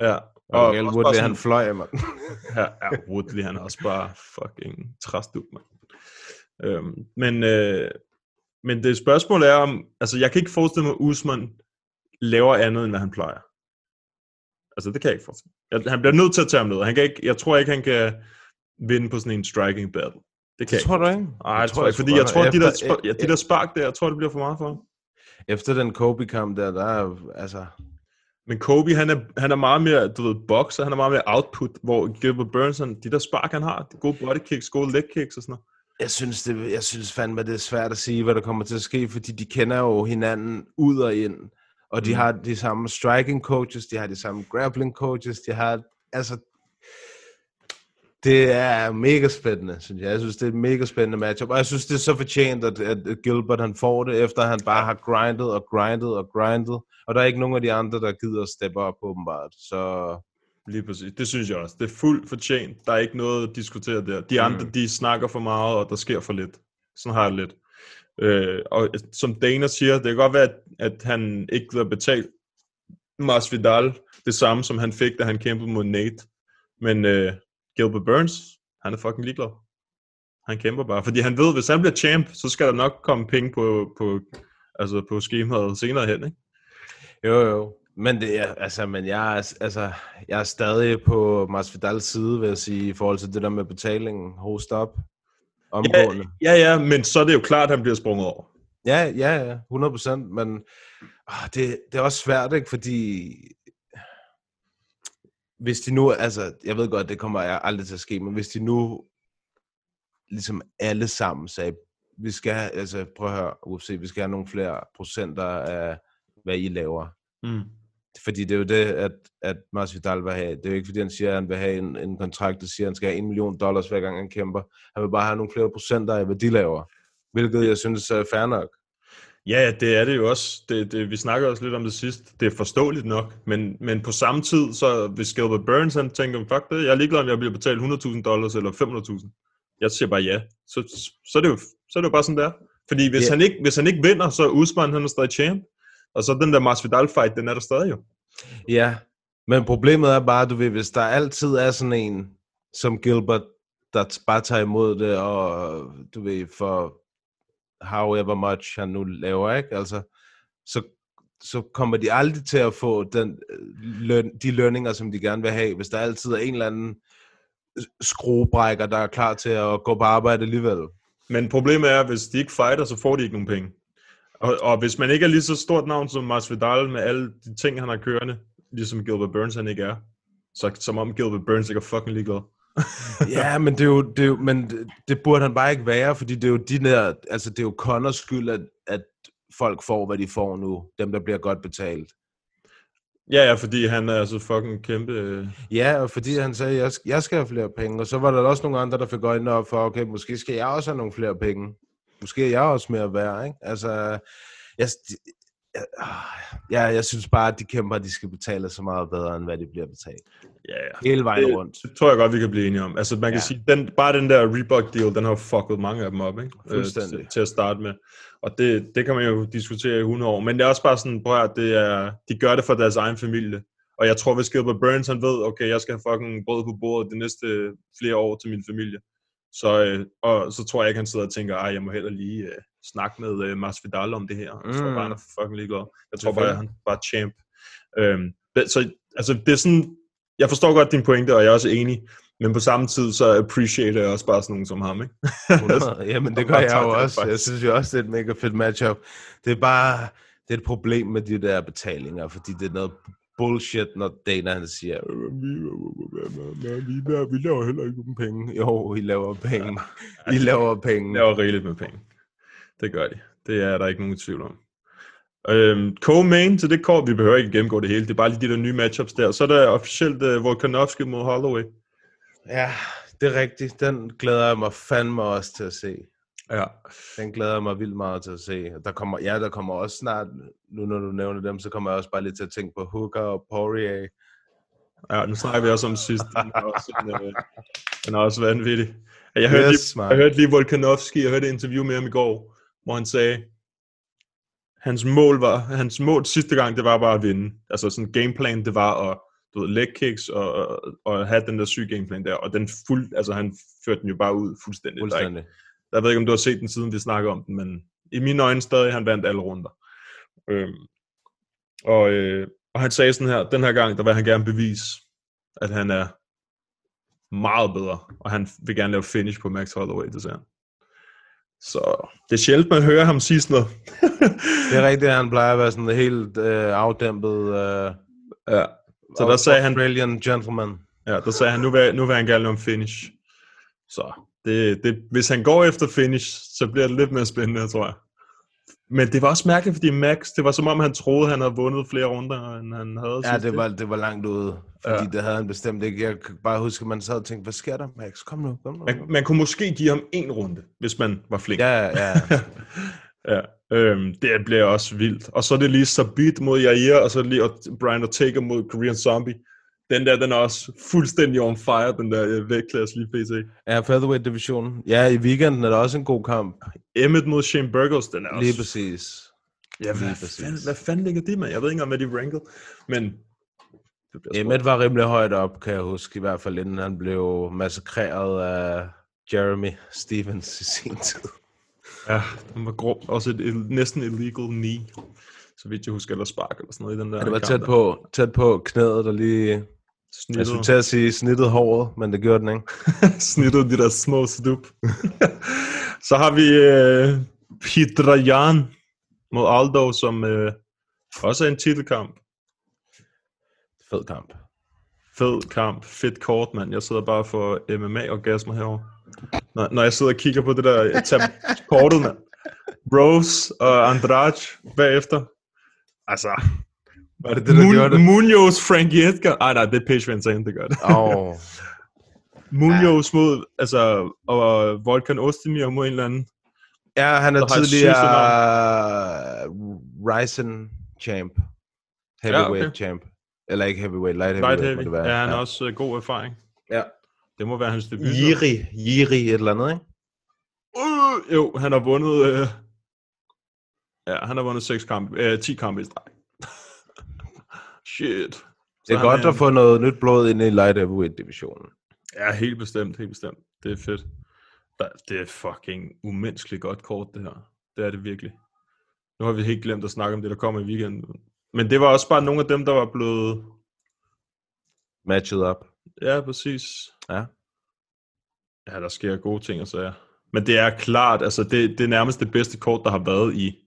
ja, Og, og, også Woodley, bare han fløj, mand. Ja, ja Woodley, han er også bare fucking træstuk, mand. Øhm, men, øh, men det spørgsmål er om, altså jeg kan ikke forestille mig, at Usman laver andet, end hvad han plejer. Altså det kan jeg ikke forestille mig. Han bliver nødt til at tage ham ned. Han kan ikke, jeg tror ikke, han kan vinde på sådan en striking battle. Det kan Det jeg tror ikke. du ikke? Nej, det tror jeg ikke, fordi jeg tror, at de der, ja, de der spark der, jeg tror, det bliver for meget for ham. Efter den Kobe-kamp der, der er altså... Men Kobe, han er, han er meget mere, du ved, boxer, han er meget mere output, hvor Gilbert Burns, han, de der spark, han har, de gode body kicks, gode leg kicks og sådan noget. Jeg synes, det, jeg synes fandme, det er svært at sige, hvad der kommer til at ske, fordi de kender jo hinanden ud og ind. Og de Mm. har de samme striking coaches, de har de samme grappling coaches, de har, altså, det er mega spændende, synes jeg. Jeg synes, det er et mega spændende matchup, og jeg synes, det er så fortjent, at, at Gilbert han får det, efter han bare har grindet og grindet og grindet, og der er ikke nogen af de andre, der gider at steppe op, åbenbart. Så Lige præcis. Det synes jeg også. Det er fuldt fortjent. Der er ikke noget at diskutere der. De andre, Mm. de snakker for meget, og der sker for lidt. Sådan har jeg lidt. Øh, og som Dana siger, det kan godt være, at, at han ikke gider betale Masvidal det samme, som han fik, da han kæmpede mod Nate. Men øh, Gilbert Burns, han er fucking ligeglad. Han kæmper bare, fordi han ved, hvis han bliver champ, så skal der nok komme penge på, på, altså på skemaet senere hen, ikke? Jo, jo. Men det er, altså, men jeg er, altså, jeg er stadig på Masvidals side, vil jeg sige, i forhold til det der med betalingen. Host op. Omgående. Ja, ja, men så er det jo klart, at han bliver sprunget over. Ja, ja, ja, 100 procent, men åh, det, det er også svært, ikke, fordi hvis de nu, altså, jeg ved godt, det kommer aldrig til at ske, men hvis de nu ligesom alle sammen sagde, vi skal altså prøv at høre, UFC, vi skal have nogle flere procenter af, hvad I laver. Mm. Fordi det er jo det, at, at Masvidal vil have. Det er jo ikke, fordi han siger, at han vil have en, en kontrakt, der siger, at han skal have en million dollars, hver gang han kæmper. Han vil bare have nogle flere procenter af, hvad de laver. Hvilket jeg synes er fair nok. Ja, det er det jo også. Det, det, vi snakker også lidt om det sidst. Det er forståeligt nok, men, men på samme tid, så hvis Gilbert Burns han tænker, fuck det, jeg er ligeglad, om jeg bliver betalt 100.000 dollars eller 500.000. Jeg siger bare ja. Så, så, er det jo, så er det jo bare sådan der. Fordi hvis, Ja. han ikke, hvis han ikke vinder, så er Usman han er stadig champ. Og så den der Masvidal fight, den er der stadig jo. Ja, men problemet er bare, du ved, hvis der altid er sådan en, som Gilbert, der bare tager imod det, og du ved, for however much han nu laver, ikke? Altså, så, så kommer de aldrig til at få den, øh, løn, de lønninger, som de gerne vil have, hvis der altid er en eller anden øh, skruebrækker, der er klar til at gå på arbejde alligevel. Men problemet er, at hvis de ikke fighter, så får de ikke nogen penge. Og, og hvis man ikke er lige så stort navn som Masvidal med alle de ting, han har kørende, ligesom Gilbert Burns han ikke er, så som om Gilbert Burns ikke er fucking ligeglad. ja, men det er jo, det er jo, men det, det burde han bare ikke være, fordi det er jo de der, altså det er jo Connors skyld, at, at folk får, hvad de får nu, dem der bliver godt betalt. Ja, ja, fordi han er altså fucking kæmpe... øh, Ja, og fordi han sagde, jeg, jeg skal have flere penge. Og så var der også nogle andre, der fik øjnene op for, okay, måske skal jeg også have nogle flere penge. Måske er jeg også mere værd, ikke? Altså, jeg, ja, jeg synes bare, at de kæmper, de skal betale så meget bedre, end hvad de bliver betalt. Ja, ja. Hele vejen det, rundt. Det tror jeg godt, vi kan blive enige om. Altså, man kan Ja. sige, den, bare den der Reebok-deal, den har fucket mange af dem op, ikke? Øh, Fuldstændig. til, til at starte med. Og det, det kan man jo diskutere i 100 år. Men det er også bare sådan, prøv at det er, de gør det for deres egen familie. Og jeg tror, hvis Gilbert Burns, han ved, okay, jeg skal have fucking brød på bordet de næste flere år til min familie. Så, øh, og så tror jeg ikke, han sidder og tænker, ej, jeg må heller lige øh, snakke med øh, Masvidal om det her. Jeg tror Mm. bare, han er fucking ligeglad. Jeg tror bare, han er bare champ. Øhm, det, så altså, det er sådan, jeg forstår godt din pointe, og jeg er også enig. Men på samme tid, så appreciater jeg også bare sådan nogen som ham, ikke? 100. Jamen, det gør jeg jo også. Jeg synes jo også, det er et mega fedt matchup. Det er bare, det er et problem med de der betalinger, fordi det er noget bullshit, når Dana han siger, "Øh, vi, vi, vi, laver heller ikke nogen penge. Jo, I laver penge. I laver penge. laver rigeligt med penge. Det gør de. Det er der ikke nogen tvivl om. Øhm, co-main til det kort, vi behøver ikke gennemgå det hele, det er bare lige de der nye matchups der. Så er der officielt uh, Volkanovski mod Holloway. Ja, det er rigtigt. Den glæder jeg mig fandme også til at se. Ja. Den glæder jeg mig vildt meget til at se. Der kommer, ja, der kommer også snart, nu når du nævner dem, så kommer jeg også bare lige til at tænke på Hooker og Poirier. Ja, nu snakker vi også om sidst. Den er også, en, øh, den er også vanvittig. Jeg hørte, Yes, lige, jeg hørte lige Volkanovski, jeg hørte et interview med ham i går, hvor han sagde, hans mål var, hans mål sidste gang, det var bare at vinde. Altså sådan gameplan, det var at du ved, leg kicks og, og, og have den der syge gameplan der, og den fuld, altså han førte den jo bare ud fuldstændig. Der ikke- Fuldstændig. Jeg ved ikke, om du har set den siden, vi snakker om den, men i mine øjne stadig, han vandt alle runder. Øhm, og, øh, og han sagde sådan her, den her gang, der vil han gerne bevise, at han er meget bedre, og han vil gerne lave finish på Max Holloway, det siger han. Så det er sjældent, man hører ham sige sådan noget. Det er rigtigt, at han plejer at være sådan helt øh, afdæmpet øh, ja. Så der sagde han, Australian gentleman. ja, der sagde han, nu vil, nu vil han gerne lave en finish. Så det, det, hvis han går efter finish, så bliver det lidt mere spændende, tror jeg. Men det var også mærkeligt, fordi Max, det var som om han troede, han havde vundet flere runder, end han havde Ja, det var, det var langt ude, fordi Ja. det havde han bestemt ikke. Jeg kan bare huske, at man sad og tænkte, hvad sker der, Max? Kom nu, kom nu. Man, man kunne måske give ham en runde, hvis man var flink. Ja, ja. ja. Øhm, det bliver også vildt. Og så er det lige Sabit mod Jair, og så lige Brian Ortega mod Korean Zombie. Den der, den er også fuldstændig on fire, den der øh, vægtklasse lige pt. Ja, featherweight divisionen. Ja, i weekenden er der også en god kamp. Emmet mod Shane Burgos, den er også... Lige præcis. Ja, hvad, Lige præcis. fanden, hvad fanden ligger det med? Jeg ved ikke engang, hvad de ranket. Men. Emmet var rimelig højt op, kan jeg huske, i hvert fald inden han blev massakreret af Jeremy Stevens i sin tid. Ja, den var grov. Også et, et næsten illegal knee. Så vidt jeg husker, eller spark eller sådan noget i den der Ja, det var tæt på, tæt på knæet, der lige... Snittet. Jeg skulle til at sige snittet håret, men det gjorde den ikke. snittet de der små stup. så har vi øh, Pidrajan mod Aldo, som øh, også er en titelkamp. Fed kamp. Fed kamp, fedt kort, mand. Jeg sidder bare for MMA-orgasmer herovre. Når, når jeg sidder og kigger på det der tab kortet, mand. Rose og Andrade bagefter. Altså, Var det det, der gjorde det? Munoz, Frankie Edgar. Ej, nej, det er Page Van Zandt, der gør det. Åh, Munoz mod, altså, og Volkan Ostemir mod en eller anden. Ja, han er har tidligere Ryzen champ. Heavyweight Ja, okay. champ. Eller ikke heavyweight, light heavyweight Light må heavy. det være. Ja, han er også uh, god erfaring. Ja. Det må være hans debut. Jiri, Jiri et eller andet, ikke? Uh, jo, han har vundet... Øh... Ja, han har vundet 6 kampe, øh, 10 kampe i streg. Shit. Så Det er han godt at få noget nyt blod ind i light heavyweight divisionen. Ja, helt bestemt, helt bestemt. Det er fedt. Det er fucking umenneskeligt godt kort, det her. Det er det virkelig. Nu har vi helt glemt at snakke om det, der kommer i weekenden. Men det var også bare nogle af dem, der var blevet... Matchet up. Ja, præcis. Ja. Ja, der sker gode ting og sager. Men det er klart, altså det, det er nærmest det bedste kort, der har været i...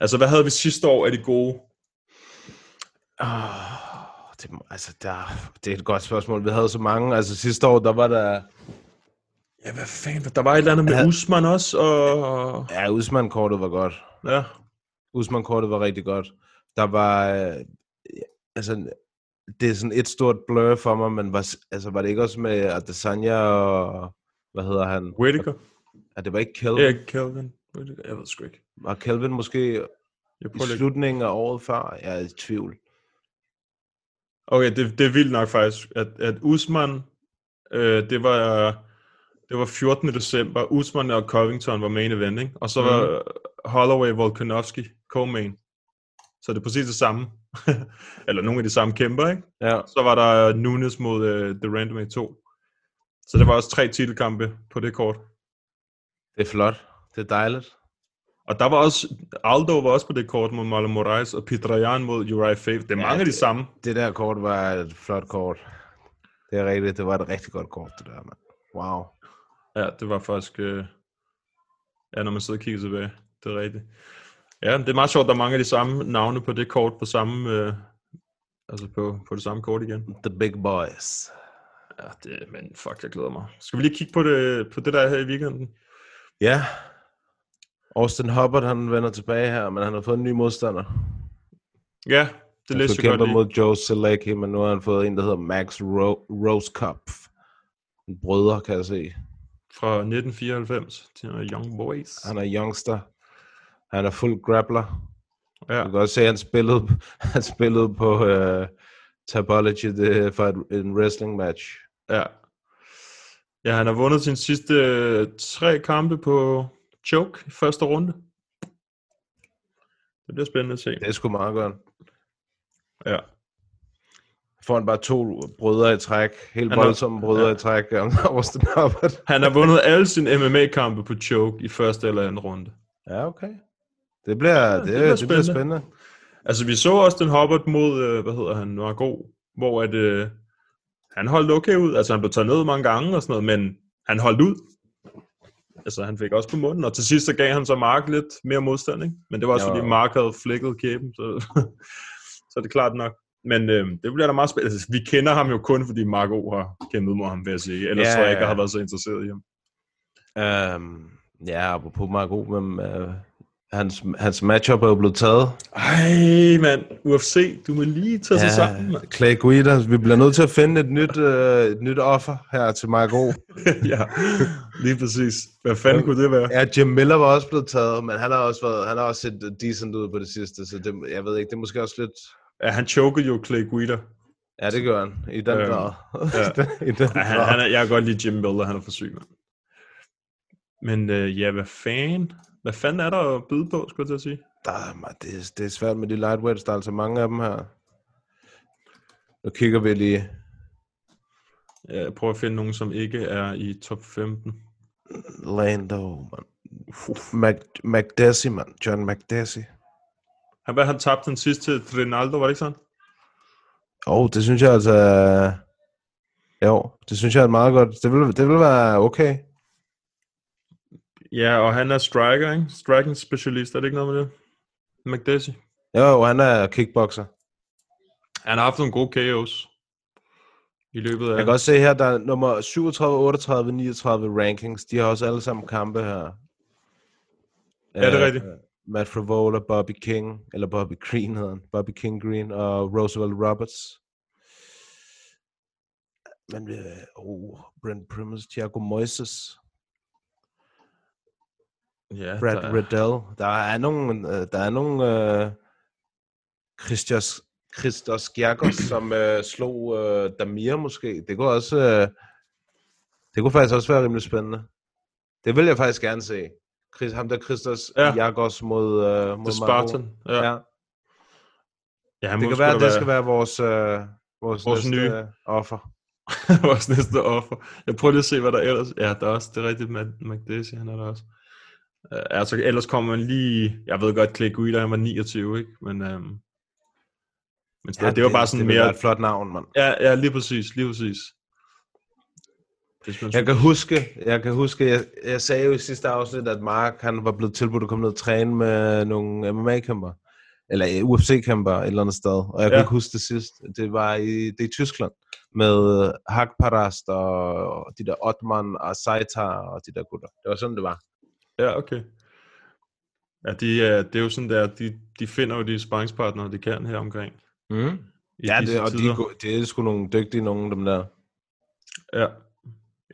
Altså, hvad havde vi sidste år af de gode? Oh, det, altså, der, det er et godt spørgsmål. Vi havde så mange. Altså sidste år, der var der... Ja, hvad fanden? Der var et eller andet med Ja. Usman også, og... Ja, Usman-kortet var godt. Ja, Usman-kortet var rigtig godt. Der var... øh, Altså, det er sådan et stort blur for mig, men var, altså, var det ikke også med Adesanya og, hvad hedder han? Whittaker? Ja, det var ikke Kelvin. Erik Kelvin? Whittaker? Jeg ved sgu ikke. Var Kelvin måske Jeg i slutningen af året før? Jeg er i tvivl. Okay, det, det er vildt nok faktisk, at, at Usman, øh, det var det var 14. december, Usman og Covington var main event, ikke? og så var Holloway Volkanovski co-main. Så det er præcis det samme. Eller nogle af de samme kæmper, ikke? Ja. Så var der Nunes mod uh, The Random 2. Så der var også tre titelkampe på det kort. Det er flot. Det er dejligt. Og der var også, Aldo var også på det kort mod Marlon Moraes, og Petrajan mod Uriah Faith. Det er mange af de samme. Det der kort var et flot kort. Det er rigtigt. Det var et rigtig godt kort, det der, mand. Wow. Ja, det var faktisk... Øh... Ja, når man sidder og kigger tilbage. Det er rigtigt. Ja, det er meget sjovt, at der er mange af de samme navne på det kort på samme... Øh... Altså på, på det samme kort igen. The big boys. Ja, det, men fuck, jeg glæder mig. Skal vi lige kigge på det, på det der her i weekenden? Ja. Austin Hubbard, han vender tilbage her, men han har fået en ny modstander. Ja, det læste jeg godt kæmpe lige. mod Joe Selecki, men nu har han fået en, der hedder Max Ro- Rosekopf. En brødre, kan jeg se. Fra 1994 til Young Boys. Han er youngster. Han er fuld grappler. Ja. Du kan også se, at han spillede, han spillede på uh, Tabology det, for et, en wrestling match. Ja. Ja, han har vundet sine sidste øh, tre kampe på choke i første runde. Det bliver spændende at se. Det er sgu meget godt. Ja. Får han bare to brødre i træk. Helt Han har- voldsomme brødre ja. i træk. Austin Hubbard. Han har vundet alle sine MMA-kampe på choke i første eller anden runde. Ja, okay. Det bliver, det, det, bliver det bliver spændende. Altså, vi så også den Hubbard mod, øh, hvad hedder han, god, hvor at, øh, han holdt okay ud. Altså, han blev taget ned mange gange og sådan noget, men han holdt ud. Altså, han fik også på munden, og til sidst så gav han så Mark lidt mere modstand, ikke? Men det var også, Jo. fordi Mark havde flækket kæben, så, så er det klart nok. Men øh, det bliver da meget spændende. Altså, vi kender ham jo kun, fordi Mark O har kæmpet mod ham, vil jeg sige. Ellers Ja, tror jeg ikke, jeg har været så interesseret i ham. Um, ja, apropos Marco, men uh, hans, hans matchup er jo blevet taget. Ej, mand. UFC, du må lige tage sig sammen, mand. Clay Guida, vi bliver nødt til at finde et nyt, uh, et nyt offer her til Marco. ja, lige præcis. Hvad fanden kunne det være? Ja, Jim Miller var også blevet taget, men han har også, været, han har også set øh, decent ud på det sidste, så det, jeg ved ikke, det er måske også lidt... Ja, han chokede jo Clay Guida. Ja, det gør han, i den Øhm, grad. ja. I den Ja, han, han er, jeg kan godt lide Jim Miller, han er for syg, mand. Men øh, ja, hvad fanden? Hvad fanden er der at byde på, skulle jeg til at sige? Der, er- det, er, det er svært med de lightweights, der er altså mange af dem her. Nu kigger vi lige. Jeg prøver at finde nogen, som ikke er i top 15. Lando, man. Mac, McDessie, man. John McDessie. Han, hvad, han tabte den sidste til Rinaldo, var det ikke sådan? Åh, oh, det synes jeg altså... Jo, det synes jeg er meget godt. Det vil, det vil være okay. Ja, og han er striker, ikke? Striking specialist, er det ikke noget med det? McDessie. Jo, han er kickboxer. Han har haft nogle gode KO's i løbet af... Jeg kan også se her, der er nummer 37, 38, 39 rankings. De har også alle sammen kampe her. Ja, det er Øh, rigtigt. Matt Frivola, Bobby King, eller Bobby Green hedder han. Bobby King Green og Roosevelt Roberts. Men, øh, oh, Brent Primus, Thiago Moises, ja, Brad der er- Riddell. Der er nogle, øh, der er nogle øh, Christos, Christos Gjergos, som øh, slog øh, Damir måske. Det kunne også, øh, det kunne faktisk også være rimelig spændende. Det vil jeg faktisk gerne se. Chris, ham der Christos Ja. ja. Jagos mod, øh, mod The. Spartan. Ja. Ja. ja. Det kan være, at det skal være vores, øh, vores, Vores næste nye. offer. vores næste offer. Jeg prøver lige at se, hvad der ellers... Ja, der er også, det rigtigt med McDessie, han er der også. Uh, altså, ellers kommer man lige... Jeg ved godt, Clay Guida, han var 29, ikke? Men, um, men ja, det, det var bare sådan det mere... være et flot navn, mand. Ja, ja, lige præcis, lige præcis. Hvis man Jeg kan huske, jeg kan huske, jeg, jeg sagde jo i sidste afsnit, at Mark han var blevet tilbudt at komme ned og træne med nogle MMA-kæmper. Eller øh, UFC-kæmper et eller andet sted. Og jeg kan Ja. ikke huske det sidst. Det var i, det i Tyskland. Med Hakparast og, og de der Otman og Saitar og de der gutter. Det var sådan, det var. Ja, okay. Ja, de, er- det er jo sådan der, de, de finder jo de sparringspartnere, de kan her omkring. Mm. Ja, det, og de, tider. er det er sgu nogle dygtige nogen, dem der. Ja.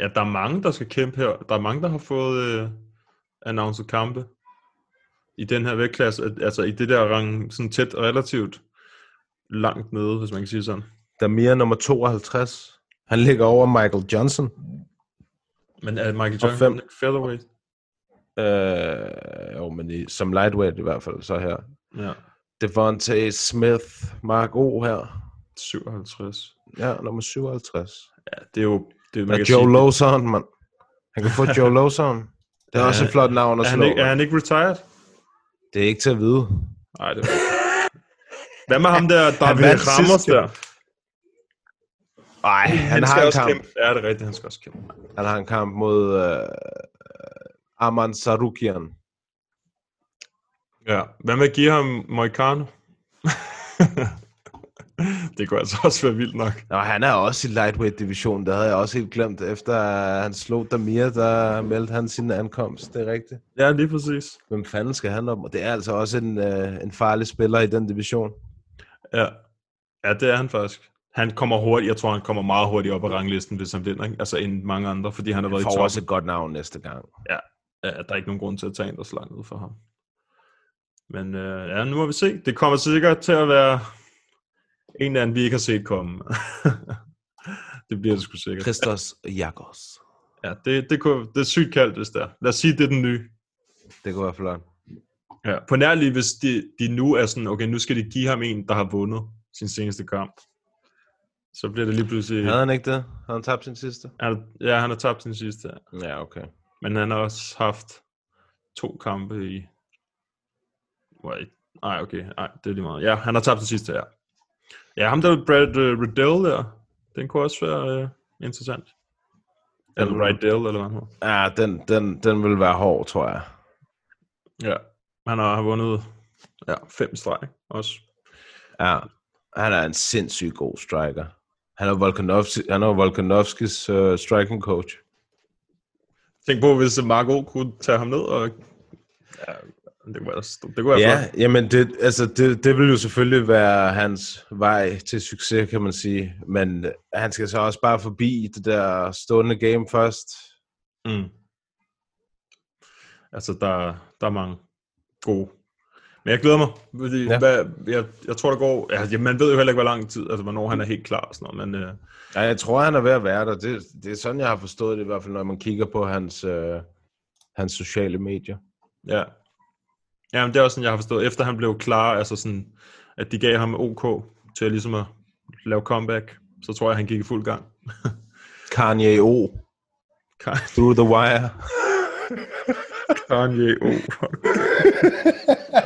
ja, der er mange, der skal kæmpe her. Der er mange, der har fået øh, annonceret kampe i den her vægtklasse. Al- Altså i det der rang, sådan tæt relativt langt nede, hvis man kan sige sådan. Damir nummer 52. Han ligger over Michael Johnson. Men er Michael Og Johnson fem. ikke featherweight? Øh, jo, men i, som lightweight i hvert fald, så her. Ja, Devontae Smith, Mark O her. 57. Ja, nummer 57. Ja, det er jo... Det, er, Man Joe sige, Lawson, mand. Han kan få Joe Lawson. Det er Ja, også et flot navn at er, han slå. ikke, er han ikke retired? Det er ikke til at vide. Nej, det er Hvad med ham der, Han vandt Ramos der? Nej, han, skal har en også kamp. Kæmpe. Ja, det er rigtigt, han skal også kæmpe. Han har en kamp mod uh, Arman Sarukian. Ja, hvad med at give ham Moicano? det kunne altså også være vildt nok. Nå, han er også i lightweight division. Det havde jeg også helt glemt. Efter han slog Damir, der meldte han sin ankomst. Det er rigtigt. Ja, lige præcis. Hvem fanden skal han op? Og det er altså også en, uh, en farlig spiller i den division. Ja. ja, det er han faktisk. Han kommer hurtigt, jeg tror, han kommer meget hurtigt op ad ranglisten, hvis han vinder, ikke? altså end mange andre, fordi han har været i toppen. også et godt navn næste gang. Ja, ja, der er ikke nogen grund til at tage en, der ned for ham. Men øh, ja, nu må vi se. Det kommer sikkert til at være en eller anden, vi ikke har set komme. det bliver det sgu sikkert. Christos Jakos. Ja, det, det, kunne, det er sygt kaldt, hvis det er. Lad os sige, det er den nye. Det kunne være flot. Ja, på nærlig, hvis de, de nu er sådan, okay, nu skal de give ham en, der har vundet sin seneste kamp. Så bliver det lige pludselig... Havde han ikke det? Havde han tabt sin sidste? Han, ja, han har tabt sin sidste. ja. Ja, okay. Men han har også haft to kampe i... Wait. Nej, okay. Nej, det er lige meget. Ja, han har tabt den sidste her. Ja, ham der Brad uh, Riddell der, den kunne også være uh, interessant. Eller Riddell, eller hvad han hedder. Ja, den, den, den vil være hård, tror jeg. Ja, han har vundet ja, fem streg også. Ja, han er en sindssygt god striker. Han er, Volkanovski, han er Volkanovskis uh, striking coach. Tænk på, hvis Marco kunne tage ham ned, og ja, det kunne være, det kunne være Ja, flot. jamen det, altså det, det vil jo selvfølgelig være hans vej til succes, kan man sige. Men øh, han skal så også bare forbi det der stående game først. Mm. Altså, der, der er mange gode. Men jeg glæder mig, fordi Ja. hvad, jeg, jeg tror, der går... Ja, man ved jo heller ikke, hvor lang tid, altså hvornår han er helt klar og sådan noget, men øh, Ja, jeg tror, han er ved at være der. Det, det er sådan, jeg har forstået det i hvert fald, når man kigger på hans, øh, hans sociale medier. ja. Ja, men det er også sådan, jeg har forstået, efter han blev klar, altså sådan, at de gav ham OK til at ligesom at lave comeback, så tror jeg, han gik i fuld gang. Kanye O. Through the wire. Kanye O.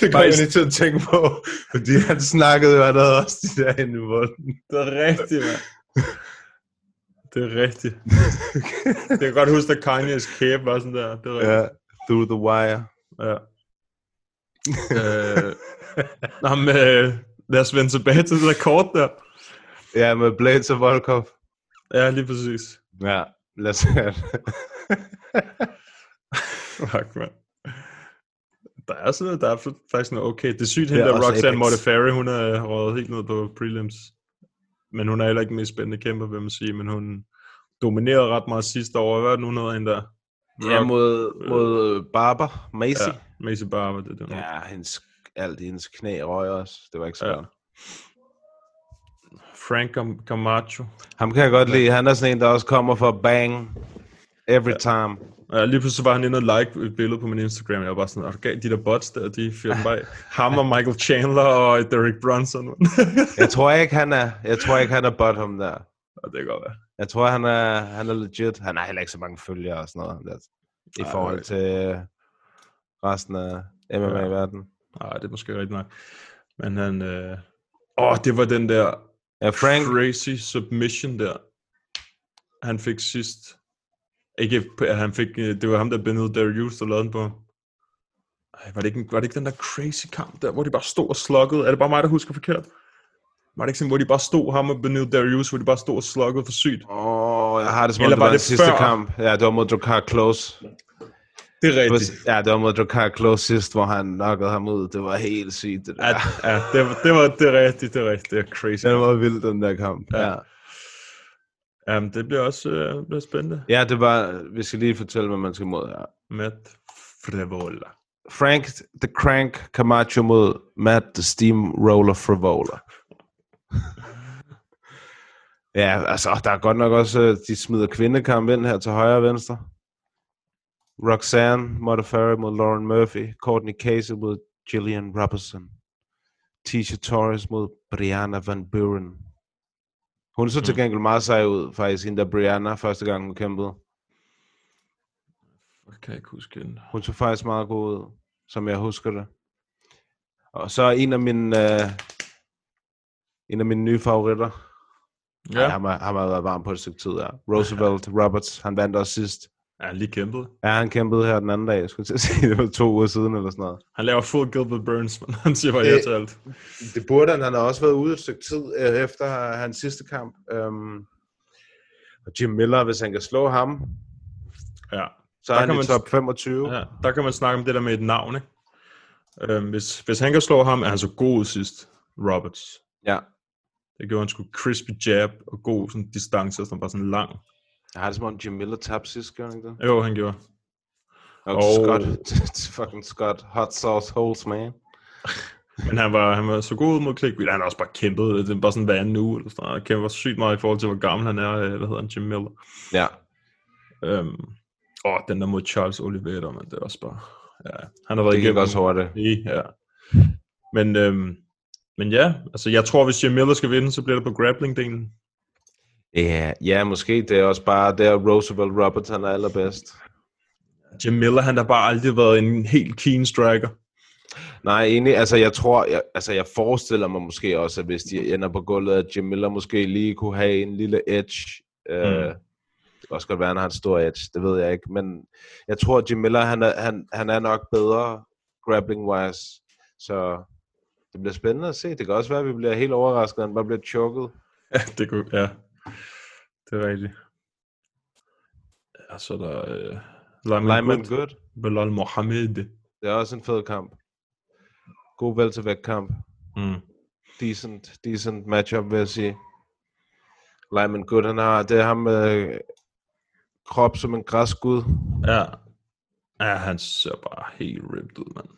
Det kommer jeg lige til at tænke på, fordi han snakkede jo, havde også de der inde i munden. Det er rigtigt, mand. Det er rigtigt. det kan godt huske, at Kanye's kæbe var sådan der. Det er rigtigt. Ja, through the wire. Ja. øh, nå, men, øh, lad os vende tilbage til det der kort der. Ja, med Blades og Volkov. Ja, lige præcis. Ja, lad os have det. Fuck, man. Der er sådan noget, der er faktisk noget okay. Det er sygt, også Roxanne. Modafferi, hun er røget helt ned på prelims. Men hun er heller ikke den mest spændende kæmper, vil man sige. Men hun dominerede ret meget sidste år. Hvad er det nu noget hende der? Ja, mod, mod Barber, Macy. Ja, Macy Barber, det er det. Ja, hendes, alt i hendes knæ røg også. Det var ikke så Ja. godt. Frank Cam- Camacho. Ham kan jeg godt lide. Han er sådan en, der også kommer for bang every time. Ja, lige pludselig var han inde og like et billede på min Instagram. Jeg var bare sådan, er du gav de der bots der, de fyrte bare ham og Michael Chandler og Derek Brunson. Jeg tror ikke, han er, jeg tror ikke, han er bottom der. Ja, det kan godt være. Jeg tror, han er, han er legit. Han har heller ikke så mange følgere og sådan noget. Der, I Ej, forhold til resten af MMA-verdenen. Nej, det er måske rigtigt nok. Men han... Øh... Åh, det var den der Ja, Frank, crazy submission der. Han fik sidst. Ikke, at han fik, øh, det var ham, der bindede Darius, der lavede den på. ham. Ej, var det, ikke, var det ikke den der crazy kamp der, hvor de bare stod og sluggede? Er det bare mig, der husker forkert? Var det ikke sådan, hvor de bare stod, ham og Benil Darius, hvor de bare stod og sluggede for sygt? Åh, jeg har det som om, Eller det var det sidste før? kamp. Ja, det var mod Drakkar Close. Det Det er rigtigt. Ja, det var mod Drakkar Close sidst, hvor han knockede ham ud. Det var helt sygt, det der. Ja, ja det, var, det, var, det er rigtigt, det er rigtigt. Det er crazy. Den var vild, den der kamp. Ja. Ja. Jamen, det bliver også øh, bliver spændende. Ja, det var... Vi skal lige fortælle, hvad man skal mod her. Matt Frevola. Frank the Crank Camacho mod Matt the Steamroller Frivola. ja, altså, der er godt nok også, øh, de smider kvindekamp ind her til højre og venstre. Roxanne Modafferi mod Lauren Murphy. Courtney Casey mod Gillian Robertson. Tisha Torres mod Brianna Van Buren. Hun så til Mm. gengæld meget sej ud, faktisk, hende der Brianna, første gang hun kæmpede. Jeg kan ikke huske hende. Hun så faktisk meget god ud, som jeg husker det. Og så en af mine, øh, en af mine nye favoritter. Ja. Ej, han, har, han har været varm på et stykke tid, ja. Roosevelt Roberts, han vandt også sidst. Ja, han lige kæmpet. Ja, han kæmpede her den anden dag. Jeg skulle til at sige, det var to uger siden eller sådan noget. Han laver full Gilbert Burns, men han siger bare ja Det- til alt. Det burde han. Han har også været ude et stykke tid øh, efter hans sidste kamp. Um, og Jim Miller, hvis han kan slå ham, Ja. så Der er han kan i top 25. ja. Der kan man snakke om det der med et navn, ikke? Øhm, hvis, hvis han kan slå ham, er han så god sidst. Roberts. Ja. Det gjorde han sgu crispy jab og god sådan distance, så han var sådan lang. Jeg har det som om Jim Miller tabte sidst, gør han ikke det? Jo, han gjorde. Og Og- Scott, fucking Scott, hot sauce holes, man. Men han var, han var så god mod Click Han har også bare kæmpet. Det er bare sådan hver anden uge. Eller sådan noget. Kæmper sygt meget i forhold til, hvor gammel han er. øh, Hvad hedder han? Jim Miller. Ja. Øhm, og den der mod Charles Oliveira, men det er også bare... Ja, han har været Det igennem- også hurtigt. Ja. Men, øhm, men ja, altså jeg tror, hvis Jim Miller skal vinde, så bliver det på grappling-delen. Ja, ja, måske. Det er også bare der Roosevelt Roberts, han er allerbedst. Jim Miller, han har bare aldrig været en helt keen striker. Nej, egentlig, altså jeg tror, jeg, altså jeg forestiller mig måske også, at hvis de ender på gulvet, at Jim Miller måske lige kunne have en lille edge. Øh, Mm. det kan også godt være, at han har en stor edge, det ved jeg ikke. Men jeg tror, at Jim Miller, han er, han, han er nok bedre grappling-wise. Så det bliver spændende at se. Det kan også være, at vi bliver helt overrasket, at han bare bliver chokket. Ja, det kunne, ja. Det er rigtigt. Ja, så er der øh, Lyman Good. Belal Mohamed. Det er også en fed kamp. God veltilvægt kamp. Mm. Decent, decent matchup, vil jeg sige. Lyman Good, han har, det er ham med krop som en græskud. Ja. Ja, han ser bare helt ripped ud, mand.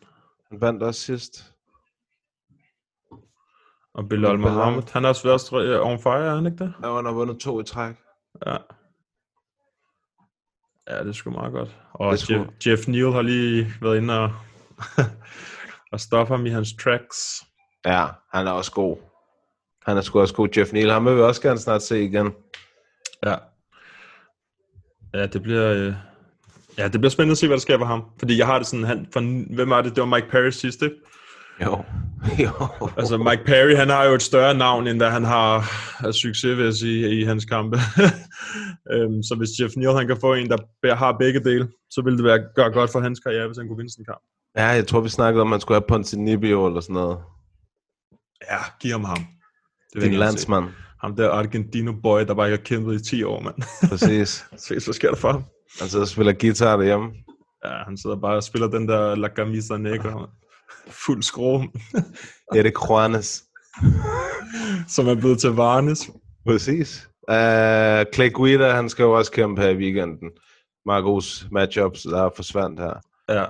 Han vandt også sidst. Og Bilal. Mohammed, han har også været øh, on fire, er han ikke det? Ja, han har vundet to i træk. Ja. Ja, det er sgu meget godt. Og er sgu- Jeff, Jeff Neal har lige været inde og, og stoppe ham i hans tracks. Ja, han er også god. Han er sgu også god. Jeff Neal, ham vil vi også gerne snart se igen. Ja. Ja, det bliver... Øh... Ja, det bliver spændende at se, hvad der sker for ham. Fordi jeg har det sådan, han, for, hvem var det? Det var Mike Perry sidst, ikke? Jo. jo. Altså, Mike Perry, han har jo et større navn, end da han har succes, vil jeg sige, i hans kampe. øhm, så hvis Jeff Neal, han kan få en, der har begge dele, så ville det være gøre godt for hans karriere, hvis han kunne vinde en kamp. Ja, jeg tror, vi snakkede om, at han skulle have Ponzinibbio eller sådan noget. Ja, giv ham ham. Det Din gerne se. landsmand. Ham der Argentino boy, der bare ikke har kæmpet i 10 år, mand. Præcis. Se, hvad sker der for ham? Han sidder og spiller guitar derhjemme. Ja, han sidder bare og spiller den der La Camisa Negra. Fuld skrue, Erik Juanes. som er blevet til Varnes. Præcis. Uh, Clay Guida, han skal jo også kæmpe her i weekenden. Marcos matchups, der forsvandt her. Ja,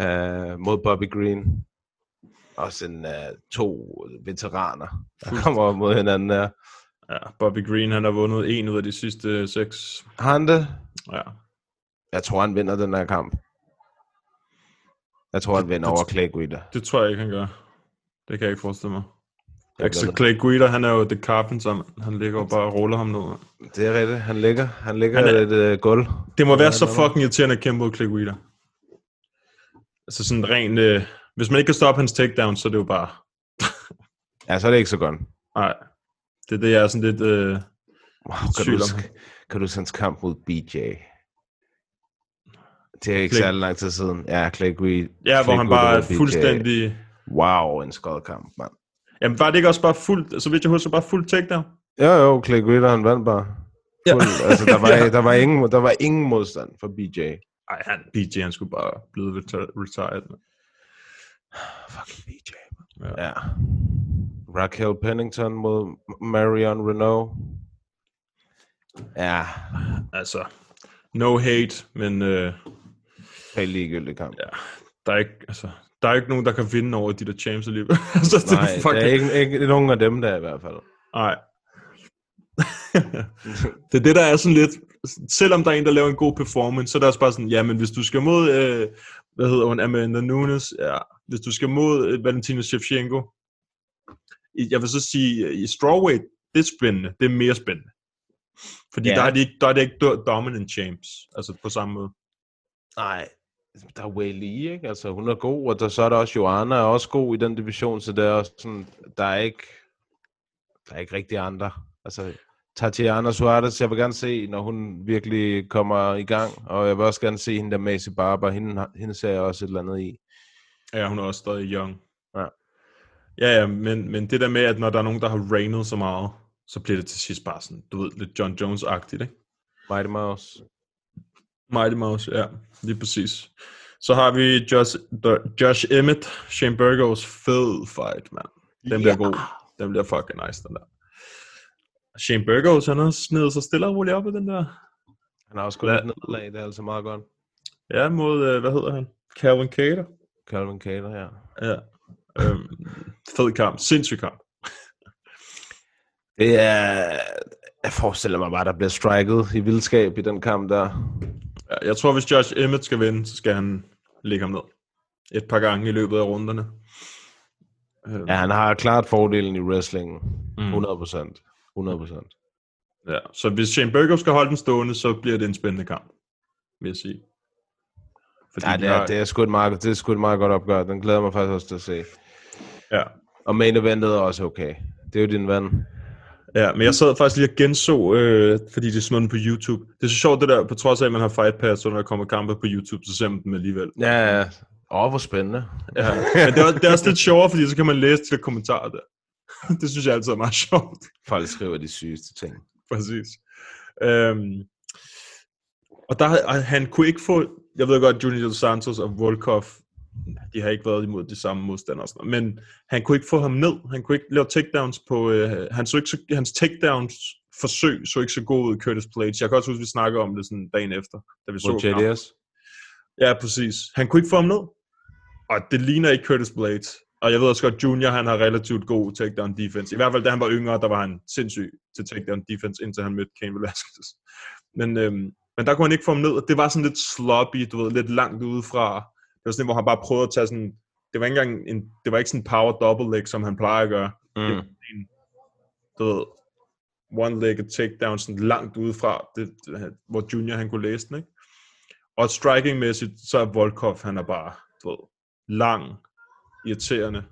Uh, mod Bobby Green. Også en, uh, to veteraner, der kommer mod hinanden her. ja, Bobby Green, han har vundet en ud af de sidste seks. Har han det? Ja, Jeg tror, han vinder den her kamp. Jeg tror, han vinder det- over Clay Guida. det tror jeg ikke, han gør. Det kan jeg ikke forestille mig. Det Ikke så gør det. Clay Guida, han er jo The Carpenter, mand. Han ligger jo bare og ruller ham ned. Det er rigtigt. Han ligger, han ligger Han er- et uh, gulv. Det må være så fucking irriterende at kæmpe mod Clay Guida. Altså sådan rent... Øh, hvis man ikke kan stoppe hans takedown, så er det jo bare... Ja, så er det ikke så godt. Nej, det er det, jeg er sådan lidt... Øh, Wow, kan, du, huske- kan du huske hans kamp mod BJ? Det er ikke Clay- særlig lang tid siden. Ja, Clay Guida. ja, hvor han bare er fuldstændig... Wow, en skød kamp, mand. Jamen, var det ikke også bare fuldt... Så vidt jeg husker, bare fuldt takedown? Jo, jo, Clay Guida, han vandt bare. Ja. Fuld, altså, der var, Ja. der, var ingen, der var ingen modstand for BJ. Ej, han, BJ, han skulle bare blive reti- retired. Man. Fucking BJ. Ja. ja. Raquel Pennington mod Marion Renault. Ja, Altså, no hate, men øh, helt ligegyldig kamp. ja, der er ikke, altså, der er ikke nogen, der kan vinde over de der champs alligevel. altså, det Nej, er fucking, der er ikke, ikke nogen af dem der i hvert fald. Nej. det er det, der er sådan lidt... Selvom der er en, der laver en god performance, så er det også bare sådan, ja, men hvis du skal mod, øh, hvad hedder hun, Amanda Nunes, ja, hvis du skal mod øh, Valentina Shevchenko, jeg vil så sige, i strawweight, det er spændende, det er mere spændende. Fordi Ja. der, er det ikke, der er det ikke do- dominant champs, altså på samme måde. Nej, der er Li, ikke? Altså, hun er god, og der, så er der også Joanna er også god i den division, så det er også sådan, der er ikke, der er ikke rigtig andre. Altså, Tatiana Suarez, jeg vil gerne se, når hun virkelig kommer i gang, og jeg vil også gerne se hende der Macy Barber, hende, hende ser jeg også et eller andet i. Ja, hun er også stadig young. Ja. Ja, ja, men, men det der med, at når der er nogen, der har rainet så meget, så bliver det til sidst bare sådan, du ved, lidt John Jones-agtigt, ikke? Mighty Mouse. Mighty Mouse, ja, lige præcis. Så har vi Josh, Josh Emmett, Shane Burgos fed fight, mand. Den bliver god. Den bliver fucking nice, den der. Shane Burgos, han har snedet sig stille og roligt op i den der. Han har også gået nederlag, det er altså meget godt. Ja, mod, øh, hvad hedder han? Calvin Cater. Calvin Cater, ja. Ja. Øhm, fed kamp. Sindssyg kamp. Det er... Jeg forestiller mig bare, der bliver striket i vildskab i den kamp der. Jeg tror, hvis Josh Emmett skal vinde, så skal han lægge ham ned. Et par gange i løbet af runderne. Øhm, Ja, han har klart fordelen i wrestlingen. Mm. 100 procent. 100 procent. Ja, så hvis Shane Burgos skal holde den stående, så bliver det en spændende kamp, vil jeg sige. Fordi Ja, de det er, har- det, er sgu et meget, det er sgu et meget godt opgør. Den glæder mig faktisk også til at se. Ja. Og main eventet er også okay. Det er jo din ven. Ja, men jeg sad faktisk lige og genså, øh, fordi det smed den på YouTube. Det er så sjovt det der, på trods af, at man har Fight Pass, så når der kommer kampe på YouTube, så ser man dem alligevel. Ja, ja. Åh, hvor spændende. Ja. Men det er, det er også lidt sjovere, fordi så kan man læse der kommentarer der. Det synes jeg altid er meget sjovt. Folk skriver de sygeste ting. Præcis. Øhm, og der han kunne ikke få, jeg ved godt, Junior Santos og Volkov, de har ikke været imod de samme modstandere, sådan noget, men han kunne ikke få ham ned. Han kunne ikke lave takedowns på, øh, han så ikke så, hans takedowns forsøg så ikke så god ud Curtis Blades. Jeg kan også huske, at vi snakkede om det sådan dagen efter, da vi så. JDS. Ja, præcis. Han kunne ikke få ham ned. Og det ligner ikke Curtis Blades. Og jeg ved også godt, Junior han har relativt god takedown defense. I hvert fald da han var yngre, der var han sindssyg til takedown defense, indtil han mødte Cain Velasquez. Men, øhm, men der kunne han ikke få ham ned, og det var sådan lidt sloppy, du ved, lidt langt udefra. Det var sådan, hvor han bare prøvede at tage sådan, det var ikke engang en, det var ikke sådan en power double leg, som han plejer at gøre. Mm. En, du ved, one-legged takedown sådan langt udefra, det, det, hvor Junior han kunne læse den, ikke? Og striking-mæssigt, så er Volkov, han er bare, du ved, lang, irriterende,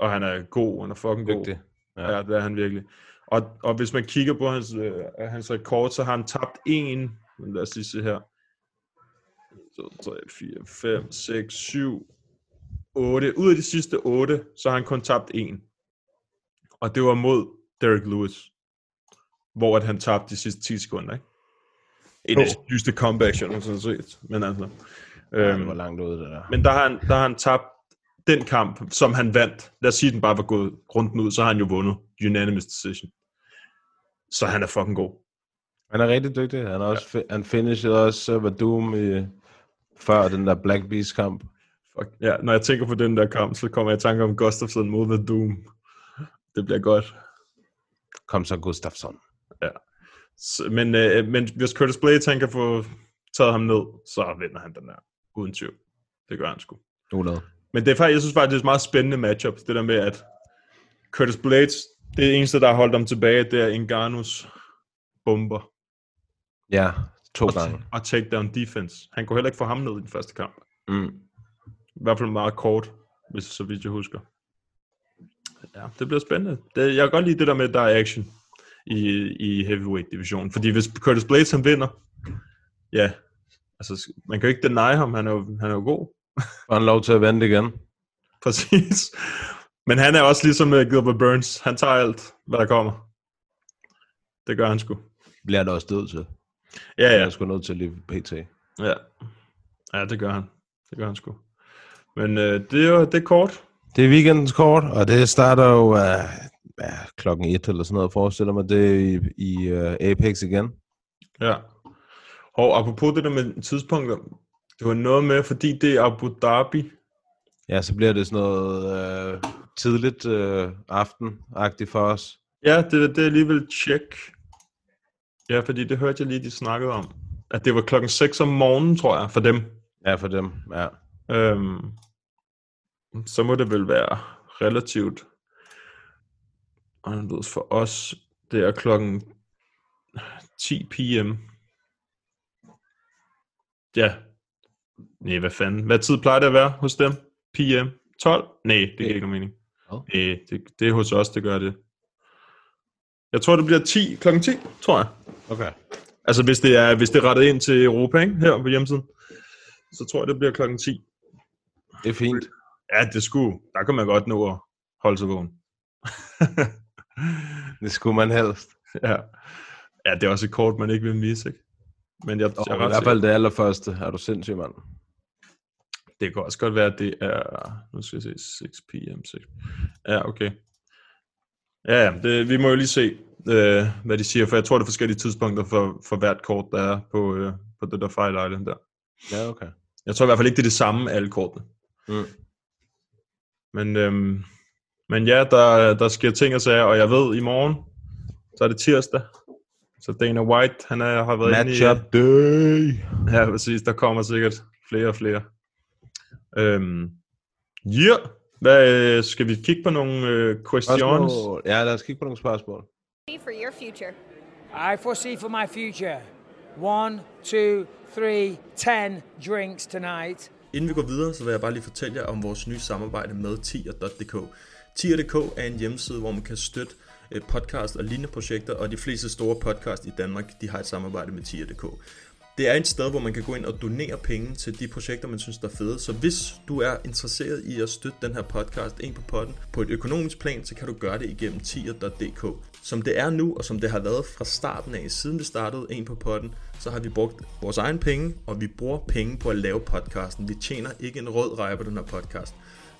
og han er god, han er fucking god. Dygtig. Ja. ja, det er han virkelig. Og, og hvis man kigger på hans, øh, hans rekord, så har han tabt en, lad os lige se her. 2, 3, 4, 5, 6, 7, 8. Ud af de sidste 8, så har han kun tabt en. Og det var mod Derek Lewis, hvor at han tabte de sidste 10 sekunder, ikke? En af de sygeste comebacks, jeg nogensinde set. Men altså... Ja, Øhm, det var langt ude, det der. men der har, han, der har han tabt den kamp, som han vandt. Lad os sige, at den bare var gået runden ud, så har han jo vundet. Unanimous decision. Så han er fucking god. Han er rigtig dygtig. Han, er også, fi- han finishede også uh, Vadum i, før den der Black Beast kamp. Fuck. Ja, når jeg tænker på den der kamp, så kommer jeg i tanke om Gustafsson mod The Doom. Det bliver godt. Kom så Gustafsson. Så, men, øh, men hvis Curtis Blades han kan få taget ham ned, så vinder han den der. Uden tvivl. Det gør han sgu. 100. Men det er faktisk, jeg synes faktisk, det er et meget spændende matchup. Det der med, at Curtis Blades, det eneste, der har holdt ham tilbage, det er Ngannus bomber. Ja, to og, gange. og takedown defense. Han kunne heller ikke få ham ned i den første kamp. Mm. I hvert fald meget kort, hvis så vidt jeg husker. Ja, det bliver spændende. Det, jeg kan godt lide det der med, at der er action i, i heavyweight divisionen. Fordi hvis Curtis Blades han vinder, ja, altså man kan jo ikke deny ham, han er jo, han er jo god. Får han lov til at vente igen. Præcis. Men han er også ligesom uh, Gilbert Burns. Han tager alt, hvad der kommer. Det gør han sgu. Bliver der også død til. Ja, Jeg er sgu nødt til lige pt. Ja. Ja, det gør han. Det gør han sgu. Men øh, det er jo det er kort. Det er weekendens kort, og det starter jo uh, ja, klokken et eller sådan noget, forestiller mig det i, i uh, Apex igen. Ja. Og apropos det der med tidspunkter, det var noget med, fordi det er Abu Dhabi. Ja, så bliver det sådan noget uh, tidligt uh, aftenagtigt for os. Ja, det, det er alligevel tjek. Ja, fordi det hørte jeg lige, de snakkede om. At det var klokken 6 om morgenen, tror jeg, for dem. Ja, for dem, ja. Øhm, så må det vel være relativt anderledes for os. Det er klokken 10 p.m. Ja. Nej, hvad fanden. Hvad tid plejer det at være hos dem? PM? 12? Nej, det giver ikke nogen mening. Nej, det, det er hos os, det gør det. Jeg tror, det bliver 10, klokken 10, tror jeg. Okay. Altså, hvis det er, hvis det er rettet ind til Europa, ikke? Her på hjemmesiden, så tror jeg, det bliver klokken 10. Det er fint. Ja, det skulle. Der kan man godt nå at holde sig vågen. det skulle man helst. Ja. ja, det er også et kort, man ikke vil misse, ikke? Men jeg, Og jeg er I hvert fald det allerførste. Er du sindssyg, mand? Det kan også godt være, at det er... Nu skal jeg se, 6 p.m. 6. Ja, okay. Ja, det, vi må jo lige se, øh, hvad de siger, for jeg tror, det er forskellige tidspunkter for, for hvert kort, der er på, øh, på det der Fight Island der. Ja, okay. Jeg tror i hvert fald ikke, det er det samme, alle kortene. Mm. Men, øhm, men ja, der, der sker ting og sager, og jeg ved, i morgen, så er det tirsdag. Så Dana White, han er, har været Matchup inde i... day. Ja, præcis. Der kommer sikkert flere og flere. Øhm, yeah. Hvad, øh, skal vi kigge på nogle øh, questions? Spørgsmål. Ja, lad os kigge på nogle spørgsmål. for your future? I foresee for my future one, two, three, ten drinks tonight. Inden vi går videre, så vil jeg bare lige fortælle jer om vores nye samarbejde med tier.dk. Tier.dk er en hjemmeside, hvor man kan støtte øh, podcast og lignende projekter, og de fleste store podcast i Danmark, de har et samarbejde med tier.dk. Det er et sted, hvor man kan gå ind og donere penge til de projekter, man synes der er fede. Så hvis du er interesseret i at støtte den her podcast ind på potten på et økonomisk plan, så kan du gøre det igennem tier.dk. Som det er nu, og som det har været fra starten af, siden vi startede en på potten, så har vi brugt vores egen penge, og vi bruger penge på at lave podcasten. Vi tjener ikke en rød rej på den her podcast.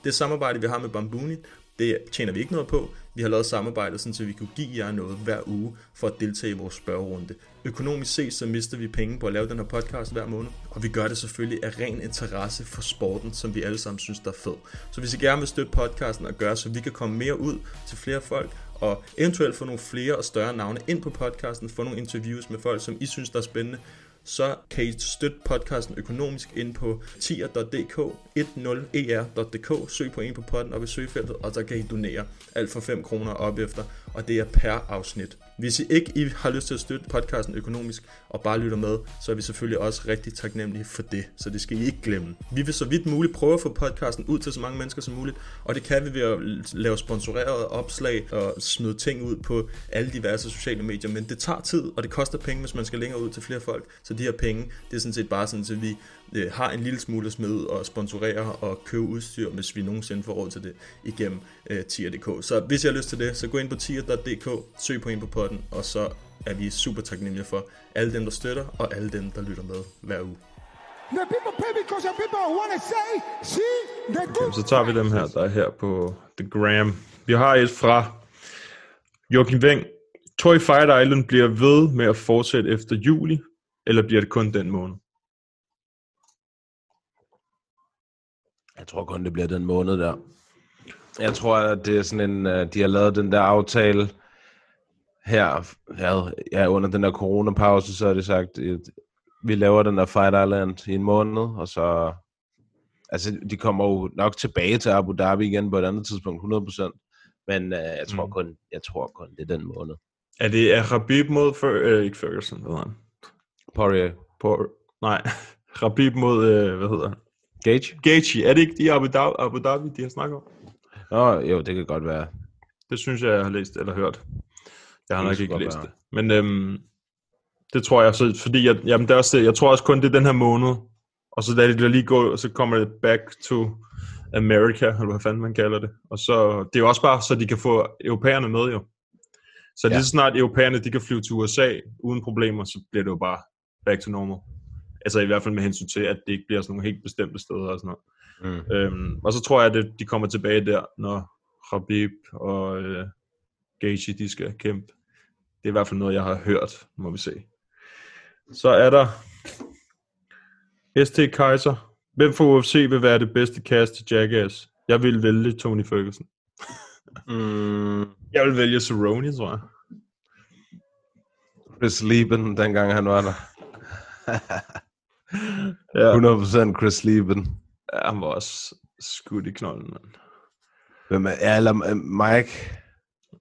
Det samarbejde, vi har med Bambuni, det tjener vi ikke noget på. Vi har lavet samarbejdet, sådan, så vi kunne give jer noget hver uge for at deltage i vores spørgerunde. Økonomisk set, så mister vi penge på at lave den her podcast hver måned, og vi gør det selvfølgelig af ren interesse for sporten, som vi alle sammen synes, der er fed. Så hvis I gerne vil støtte podcasten og gøre, så vi kan komme mere ud til flere folk, og eventuelt få nogle flere og større navne ind på podcasten, få nogle interviews med folk, som I synes, der er spændende, så kan I støtte podcasten økonomisk ind på tier.dk, 10er.dk, søg på en på podden op i søgefeltet, og så kan I donere alt for 5 kroner op efter, og det er per afsnit. Hvis I ikke I har lyst til at støtte podcasten økonomisk og bare lytter med, så er vi selvfølgelig også rigtig taknemmelige for det, så det skal I ikke glemme. Vi vil så vidt muligt prøve at få podcasten ud til så mange mennesker som muligt, og det kan vi ved at lave sponsorerede opslag og smide ting ud på alle diverse sociale medier, men det tager tid, og det koster penge, hvis man skal længere ud til flere folk, så de her penge, det er sådan set bare sådan, at vi øh, har en lille smule at smide og sponsorere og købe udstyr, hvis vi nogensinde får råd til det igennem øh, tier.dk. Så hvis I har lyst til det, så gå ind på tier.dk, søg på en på potten, og så er vi super taknemmelige for alle dem, der støtter, og alle dem, der lytter med hver uge. The people pay because the people want to say, see, the good. Okay, så tager vi dem her, der er her på The Gram. Vi har et fra Joachim Weng. Toy Fight Island bliver ved med at fortsætte efter juli, eller bliver det kun den måned? Jeg tror kun, det bliver den måned der. Jeg tror, at det er sådan en, øh, de har lavet den der aftale her, ja, ja under den der coronapause, så har de sagt, at vi laver den der Fight Island i en måned, og så, altså de kommer jo nok tilbage til Abu Dhabi igen på et andet tidspunkt, 100%, men uh, jeg tror Mm. kun, jeg tror kun, det er den måned. Er det er Rabib mod Fer, øh, ikke Ferguson, hvad hedder han? Poirier. Por, nej, Rabib mod, øh, hvad hedder han? Gage? Gaethje. Er det ikke de Abu Dhabi, Abu Dhabi de har snakket om? Nå, jo, det kan godt være. Det synes jeg, jeg har læst eller hørt. Jeg har nok ikke læst det. Men øhm, det tror jeg, så, fordi jeg, jamen, det er også, jeg tror også kun, det er den her måned. Og så da det lige går, så kommer det back to America, eller hvad fanden man kalder det. Og så, det er jo også bare, så de kan få europæerne med jo. Så Ja. lige så snart europæerne, de kan flyve til USA uden problemer, så bliver det jo bare back to normal. Altså i hvert fald med hensyn til, at det ikke bliver sådan nogle helt bestemte steder og sådan noget. Mm. Øhm, og så tror jeg, at de kommer tilbage der, når Khabib og øh, Gaethje, de skal kæmpe. Det er i hvert fald noget, jeg har hørt, må vi se. Så er der ST Kaiser. Hvem fra UFC vil være det bedste cast til Jackass? Jeg vil vælge Tony Ferguson. Mm. Jeg vil vælge Cerrone, tror jeg. Chris Lieben, dengang han var der. Ja. 100% Chris Lieben. Ja, han var også skudt i knolden, mand. Hvem er, ja, eller øh, Mike.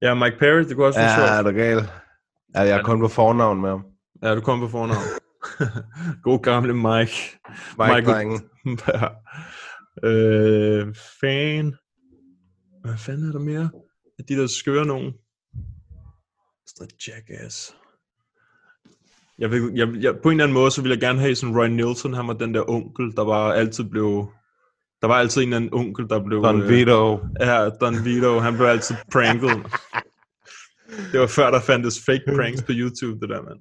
Ja, Mike Perry, det kunne også være Ja, er sjovt. du gal? Ja, jeg er kun på fornavn med ham. Ja, du kom på fornavn. God gamle Mike. Mike Drengen. ja. øh, fan. Hvad fanden er der mere? Af de der skøre nogen. Noget Jackass. Jeg vil, jeg, jeg, på en eller anden måde, så vil jeg gerne have sådan Roy Nielsen, han var den der onkel, der var altid blev... Der var altid en eller anden onkel, der blev... Don øh, Vito. Ja, Don Vito, han blev altid pranket. det var før, der fandtes fake pranks på YouTube, det der, mand.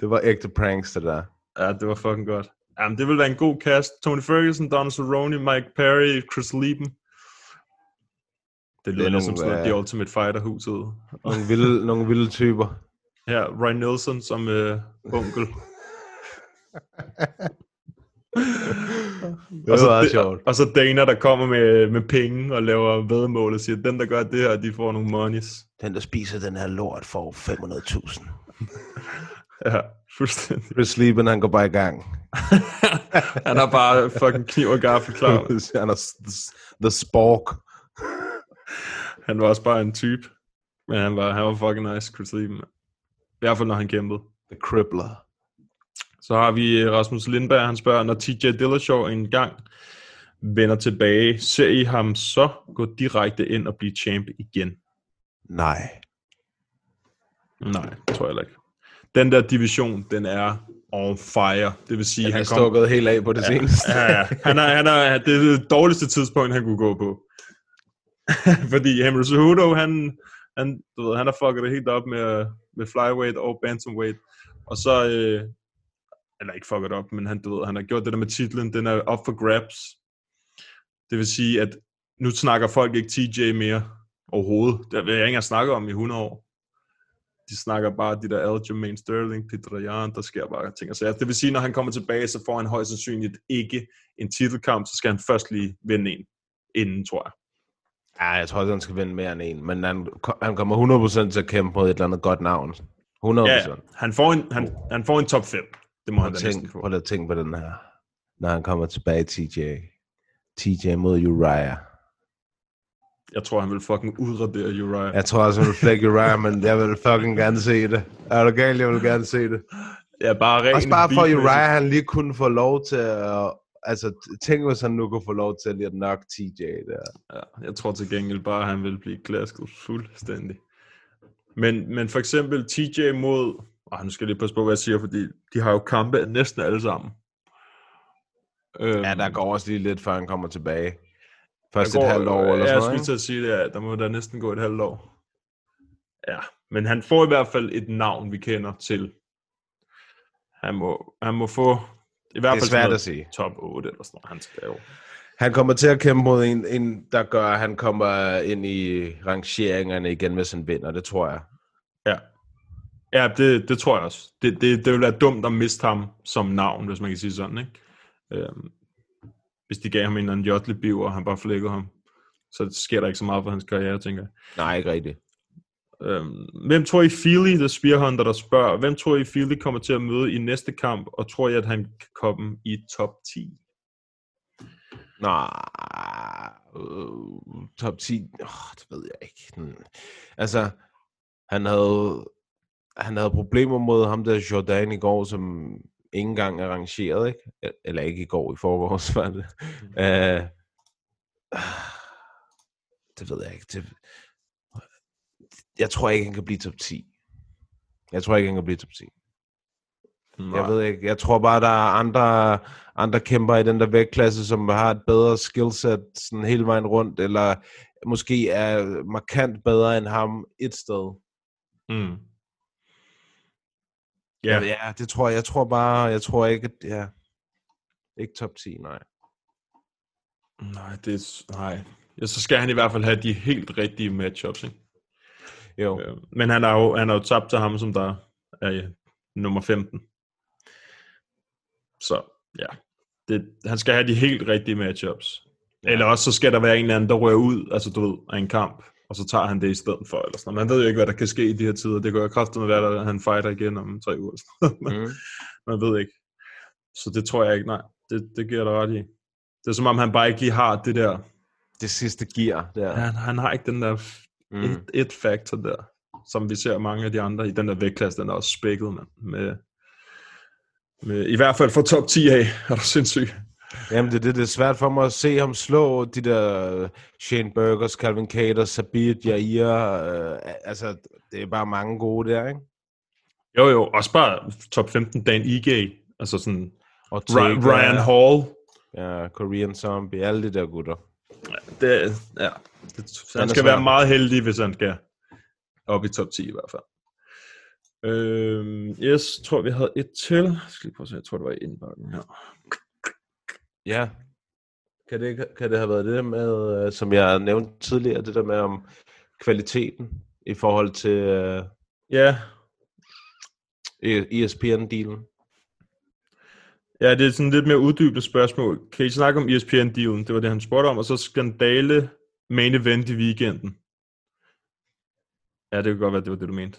Det var ægte pranks, det der. Ja, det var fucking godt. Jamen, det vil være en god cast. Tony Ferguson, Don Cerrone, Mike Perry, Chris Lieben. Det lyder er lidt som sådan noget, øh, The Ultimate Fighter-huset. Nogle vilde, nogle vilde typer. Ja, Ryan Nielsen som øh, onkel. Det og, så, var det- sjovt. og så Dana, der kommer med, med penge og laver vedmål og siger, den der gør det her, de får nogle monies. Den, der spiser den her lort, får 500.000. Ja, fuldstændig. Chris Lieben, han går bare i gang. Han har bare fucking kniv og gaffel klar. han er the spork. Han var også bare en type. Men han var, han var fucking nice, Chris Lieben. I hvert fald, når han kæmpede. The crippler. Så har vi øh, Rasmus Lindberg, han spørger, når TJ Dillashaw en gang vender tilbage, ser I ham så gå direkte ind og blive champ igen? Nej. Nej, det tror jeg ikke. Den der division, den er on fire. Det vil sige, Han han er kom- stukket helt af på det seneste. Ja, ja. Han er, han er, det er det dårligste tidspunkt, han kunne gå på. Fordi Henry Cejudo, han, han, du ved, han har fucket det helt op med, med flyweight og bantamweight. Og så, øh, eller ikke fucket op, men han, du ved, han har gjort det der med titlen, den er up for grabs. Det vil sige, at nu snakker folk ikke TJ mere overhovedet. Det vil jeg ikke engang snakke om i 100 år. De snakker bare de der Aljamain Sterling, Peter Jan, der sker bare ting og sager. Det vil sige, når han kommer tilbage, så får han højst sandsynligt ikke en titelkamp, så skal han først lige vinde en inden, tror jeg. Ja, jeg tror også, han skal vinde mere end en. Men han, han kommer 100% til at kæmpe mod et eller andet godt navn. 100%. Ja, ja. han får en, han, han får en top 5. Det må Prøv han få. prøv at tænke på den her. Når han kommer tilbage, TJ. TJ mod Uriah. Jeg tror, han vil fucking udradere Uriah. Jeg tror også, han vil flække Uriah, men jeg vil fucking gerne se det. Er du galt? Jeg vil gerne se det. Ja, bare ren Også bare for. Uriah, han lige kunne få lov til at... Altså, tænk hvis han nu kunne få lov til at nok TJ der. Ja, jeg tror til gengæld bare, at han vil blive glasket fuldstændig. Men, men for eksempel TJ mod... Oh, nu skal jeg lige passe på, hvad jeg siger, fordi de har jo kampe næsten alle sammen. Øhm, Ja, der går også lige lidt, før han kommer tilbage. Først der et går- halvt år eller ja, sådan jeg noget, skulle ikke? til at sige det, ja, der må der næsten gå et halvt år. Ja, men han får i hvert fald et navn, vi kender til. Han må, han må få... I hvert Det er fald svært at sige. Top 8 eller sådan noget, han skal jo. Han kommer til at kæmpe mod en, en, der gør, at han kommer ind i rangeringerne igen, hvis han vinder. Det tror jeg. Ja, ja det, det tror jeg også. Det, det, det vil være dumt at miste ham som navn, hvis man kan sige sådan, ikke? Øhm, hvis de gav ham en eller anden jotlebiv, og han bare flækkede ham, så sker der ikke så meget for hans karriere, tænker jeg. Nej, ikke rigtigt. Øhm, hvem tror I Feely, der Spearhunter, der spørger, hvem tror I Feely kommer til at møde i næste kamp, og tror I, at han kan komme i top 10? Nej, øh, top 10, oh, det ved jeg ikke. Hmm. Altså, han havde, han havde problemer mod ham der Jordan i går, som ikke engang er rangeret, ikke? Eller ikke i går, i forgårs var det. Uh, det ved jeg ikke. Det, jeg tror ikke, han kan blive top 10. Jeg tror ikke, han kan blive top 10. Nej. Jeg ved ikke. Jeg tror bare, der er andre, andre kæmper i den der vægtklasse, som har et bedre skillset sådan hele vejen rundt, eller måske er markant bedre end ham et sted. Mm. Ja. ja, det tror jeg. Jeg tror bare, jeg tror ikke, at ja, ikke top 10, nej. Nej, det er, nej. Ja, så skal han i hvert fald have de helt rigtige matchups, ikke? Jo. Øh, men han har jo, han har jo tabt til ham, som der er ja, nummer 15. Så ja, det, han skal have de helt rigtige matchups. Ja. Eller også så skal der være en eller anden, der rører ud, altså du ved, af en kamp, og så tager han det i stedet for. Eller sådan. Man ved jo ikke, hvad der kan ske i de her tider. Det går jo kraftigt med, at han fighter igen om tre uger. mm. Man ved ikke. Så det tror jeg ikke, nej. Det, det giver dig ret i. Det er som om, han bare ikke lige har det der... Det sidste gear der. Han, han har ikke den der mm. et, et factor der, som vi ser mange af de andre i den der vægtklasse, den er også spækket man, med, med, i hvert fald for top 10 af, er du sindssyg. Jamen det, det, det er svært for mig at se ham slå de der Shane Burgers, Calvin Cater, Sabit, Jair, øh, altså det er bare mange gode der, ikke? Jo jo, også bare top 15 Dan Ige, altså sådan og Ryan, Ryan Hall. Ja, Korean Zombie, alle de der gutter. Ja, det, ja. Det, han skal være meget heldig, hvis han skal op i top 10 i hvert fald. Øhm, yes, tror vi havde et til. Jeg skal lige prøve at se, jeg tror det var i indbakken her. Ja. Kan det, kan det have været det med, øh, som jeg nævnte tidligere, det der med om kvaliteten i forhold til uh, ja. ESPN-dealen? Ja, det er sådan lidt mere uddybende spørgsmål. Kan I snakke om ESPN-dealen? Det var det, han spurgte om. Og så skandale main event i weekenden. Ja, det kan godt være, det var det, du mente.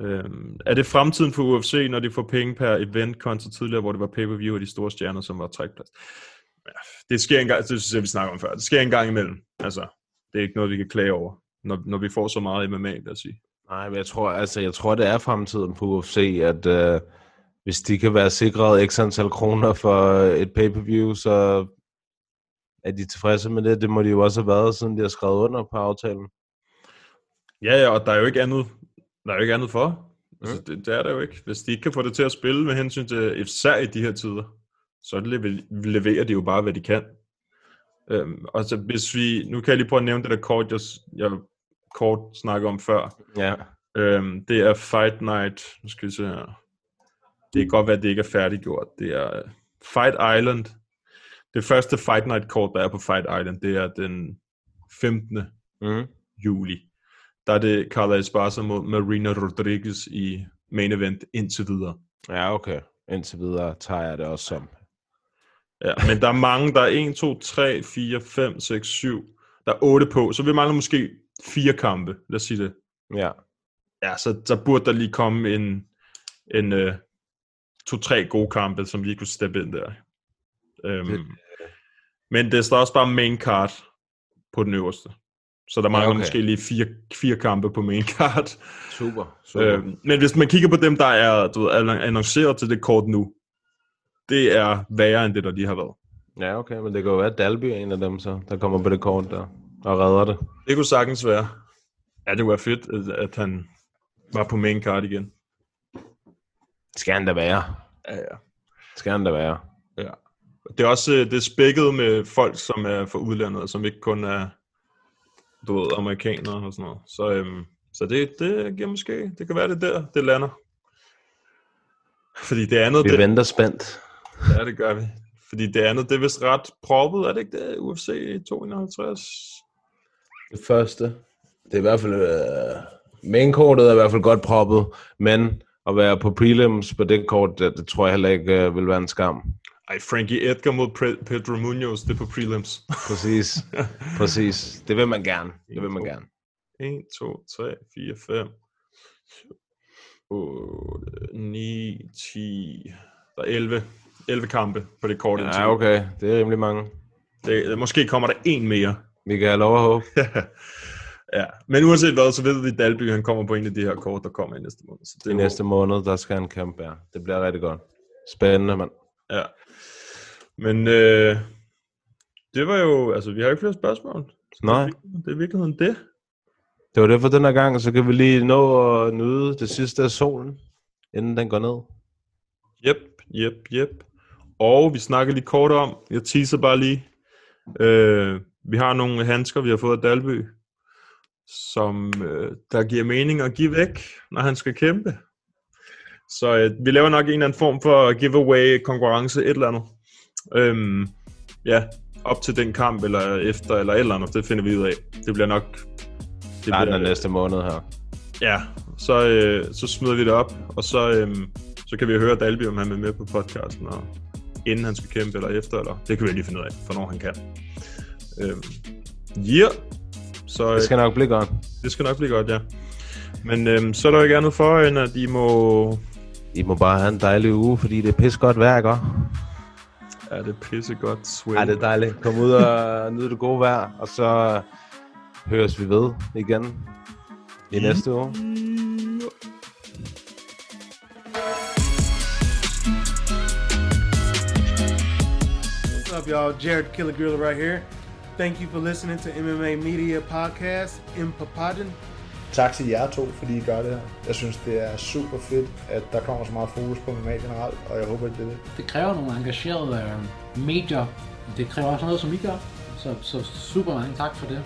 Øhm, er det fremtiden for UFC, når de får penge per event, kontra tidligere, hvor det var pay-per-view og de store stjerner, som var trækplads? Ja, det sker en gang, det synes jeg, vi snakker om før. Det sker en gang imellem. Altså, det er ikke noget, vi kan klage over, når, når vi får så meget MMA, lad os sige. Nej, men jeg tror, altså, jeg tror, det er fremtiden på UFC, at øh, hvis de kan være sikret x antal kroner for et pay-per-view, så er de tilfredse med det. Det må de jo også have været, siden de har skrevet under på aftalen. Ja, ja, og der er jo ikke andet, der er jo ikke andet for. Altså, det, det, er der jo ikke. Hvis de ikke kan få det til at spille med hensyn til, især i de her tider, så leverer de jo bare, hvad de kan. Øhm, og så hvis vi, nu kan jeg lige prøve at nævne det der kort, jeg, jeg kort snakkede om før. Ja. Øhm, det er Fight Night, nu skal vi se her. Det kan godt være, at det ikke er færdiggjort. Det er Fight Island. Det første Fight Night kort, der er på Fight Island, det er den 15. Mm. juli der er det Carla Esparza mod Marina Rodriguez i main event indtil videre. Ja, okay. Indtil videre tager jeg det også som. Ja, men der er mange, der er 1, 2, 3, 4, 5, 6, 7. Der er 8 på, så vi mangler måske fire kampe, lad os sige det. Ja. Ja, så, så burde der lige komme en, en uh, to-tre gode kampe, som lige kunne steppe ind der. Det... Men det står også bare main card på den øverste. Så der mangler ja, okay. måske lige fire, fire kampe på main card. Super. super. Øhm, men hvis man kigger på dem, der er du ved, annonceret til det kort nu, det er værre end det, der lige har været. Ja, okay, men det kan jo være, at Dalby er en af dem, så, der kommer på det kort der og redder det. Det kunne sagtens være. Ja, det kunne være fedt, at han var på main card igen. Skal han da være. Ja, ja. Skal han da være. Ja. Det er også det er spækket med folk, som er fra udlandet, som ikke kun er du ved, amerikanere og sådan noget. Så, øhm, så det, det giver måske, det kan være det der, det lander. Fordi det andet... Vi det, venter spændt. Ja, det gør vi. Fordi det andet, det er vist ret proppet, er det ikke det? UFC 251? Det første. Det er i hvert fald... Uh, mainkortet er i hvert fald godt proppet, men at være på prelims på det kort, det, det tror jeg heller ikke uh, vil være en skam. Ej, Frankie Edgar mod Pedro Munoz, det er på prelims. Præcis, præcis. Det vil man gerne. Det vil man gerne. 1, 2, 3, 4, 5, 8, 9, 10, der er 11, 11 kampe på det korte. Ja, okay. Det er rimelig mange. Det, måske kommer der en mere. Vi kan have lov at håbe. ja, men uanset hvad, så ved vi, at Dalby han kommer på en af de her kort, der kommer i næste måned. Så det I næste måned, der skal han kæmpe, ja. Det bliver rigtig godt. Spændende, mand. Ja. Men øh, det var jo, altså vi har ikke flere spørgsmål. Så Nej. Det, er, er virkeligheden det. Det var det for den her gang, så kan vi lige nå at nyde det sidste af solen, inden den går ned. Yep, yep, yep. Og vi snakker lige kort om, jeg teaser bare lige, øh, vi har nogle handsker, vi har fået af Dalby, som øh, der giver mening at give væk, når han skal kæmpe. Så øh, vi laver nok en eller anden form for giveaway, konkurrence, et eller andet. Øhm, ja, op til den kamp, eller efter, eller et eller andet. Det finder vi ud af. Det bliver nok... Det Starten af næste måned her. Ja, så, øh, så smider vi det op, og så, øh, så kan vi høre Dalby, om han er med på podcasten, og inden han skal kæmpe, eller efter, eller det kan vi lige finde ud af, for når han kan. Øh, yeah. Så, Det skal nok blive godt. Det skal nok blive godt, ja. Men øh, så er der jo ikke andet for, end at I må... I må bare have en dejlig uge, fordi det er pis godt vejr, ikke? Ja, det er pisse godt. Swing. Ja, det er dejligt. Kom ud og nyde det gode vejr, og så høres vi ved igen i næste uge. What's up, y'all? Jared Killer Gorilla right here. Thank you for listening to MMA Media Podcast in Papadon. Tak til jer to, fordi I gør det her. Jeg synes, det er super fedt, at der kommer så meget fokus på MMA generelt, og jeg håber, at det er det. Det kræver nogle engagerede øh, medier. Det kræver også noget, som I gør. Så, så super mange tak for det.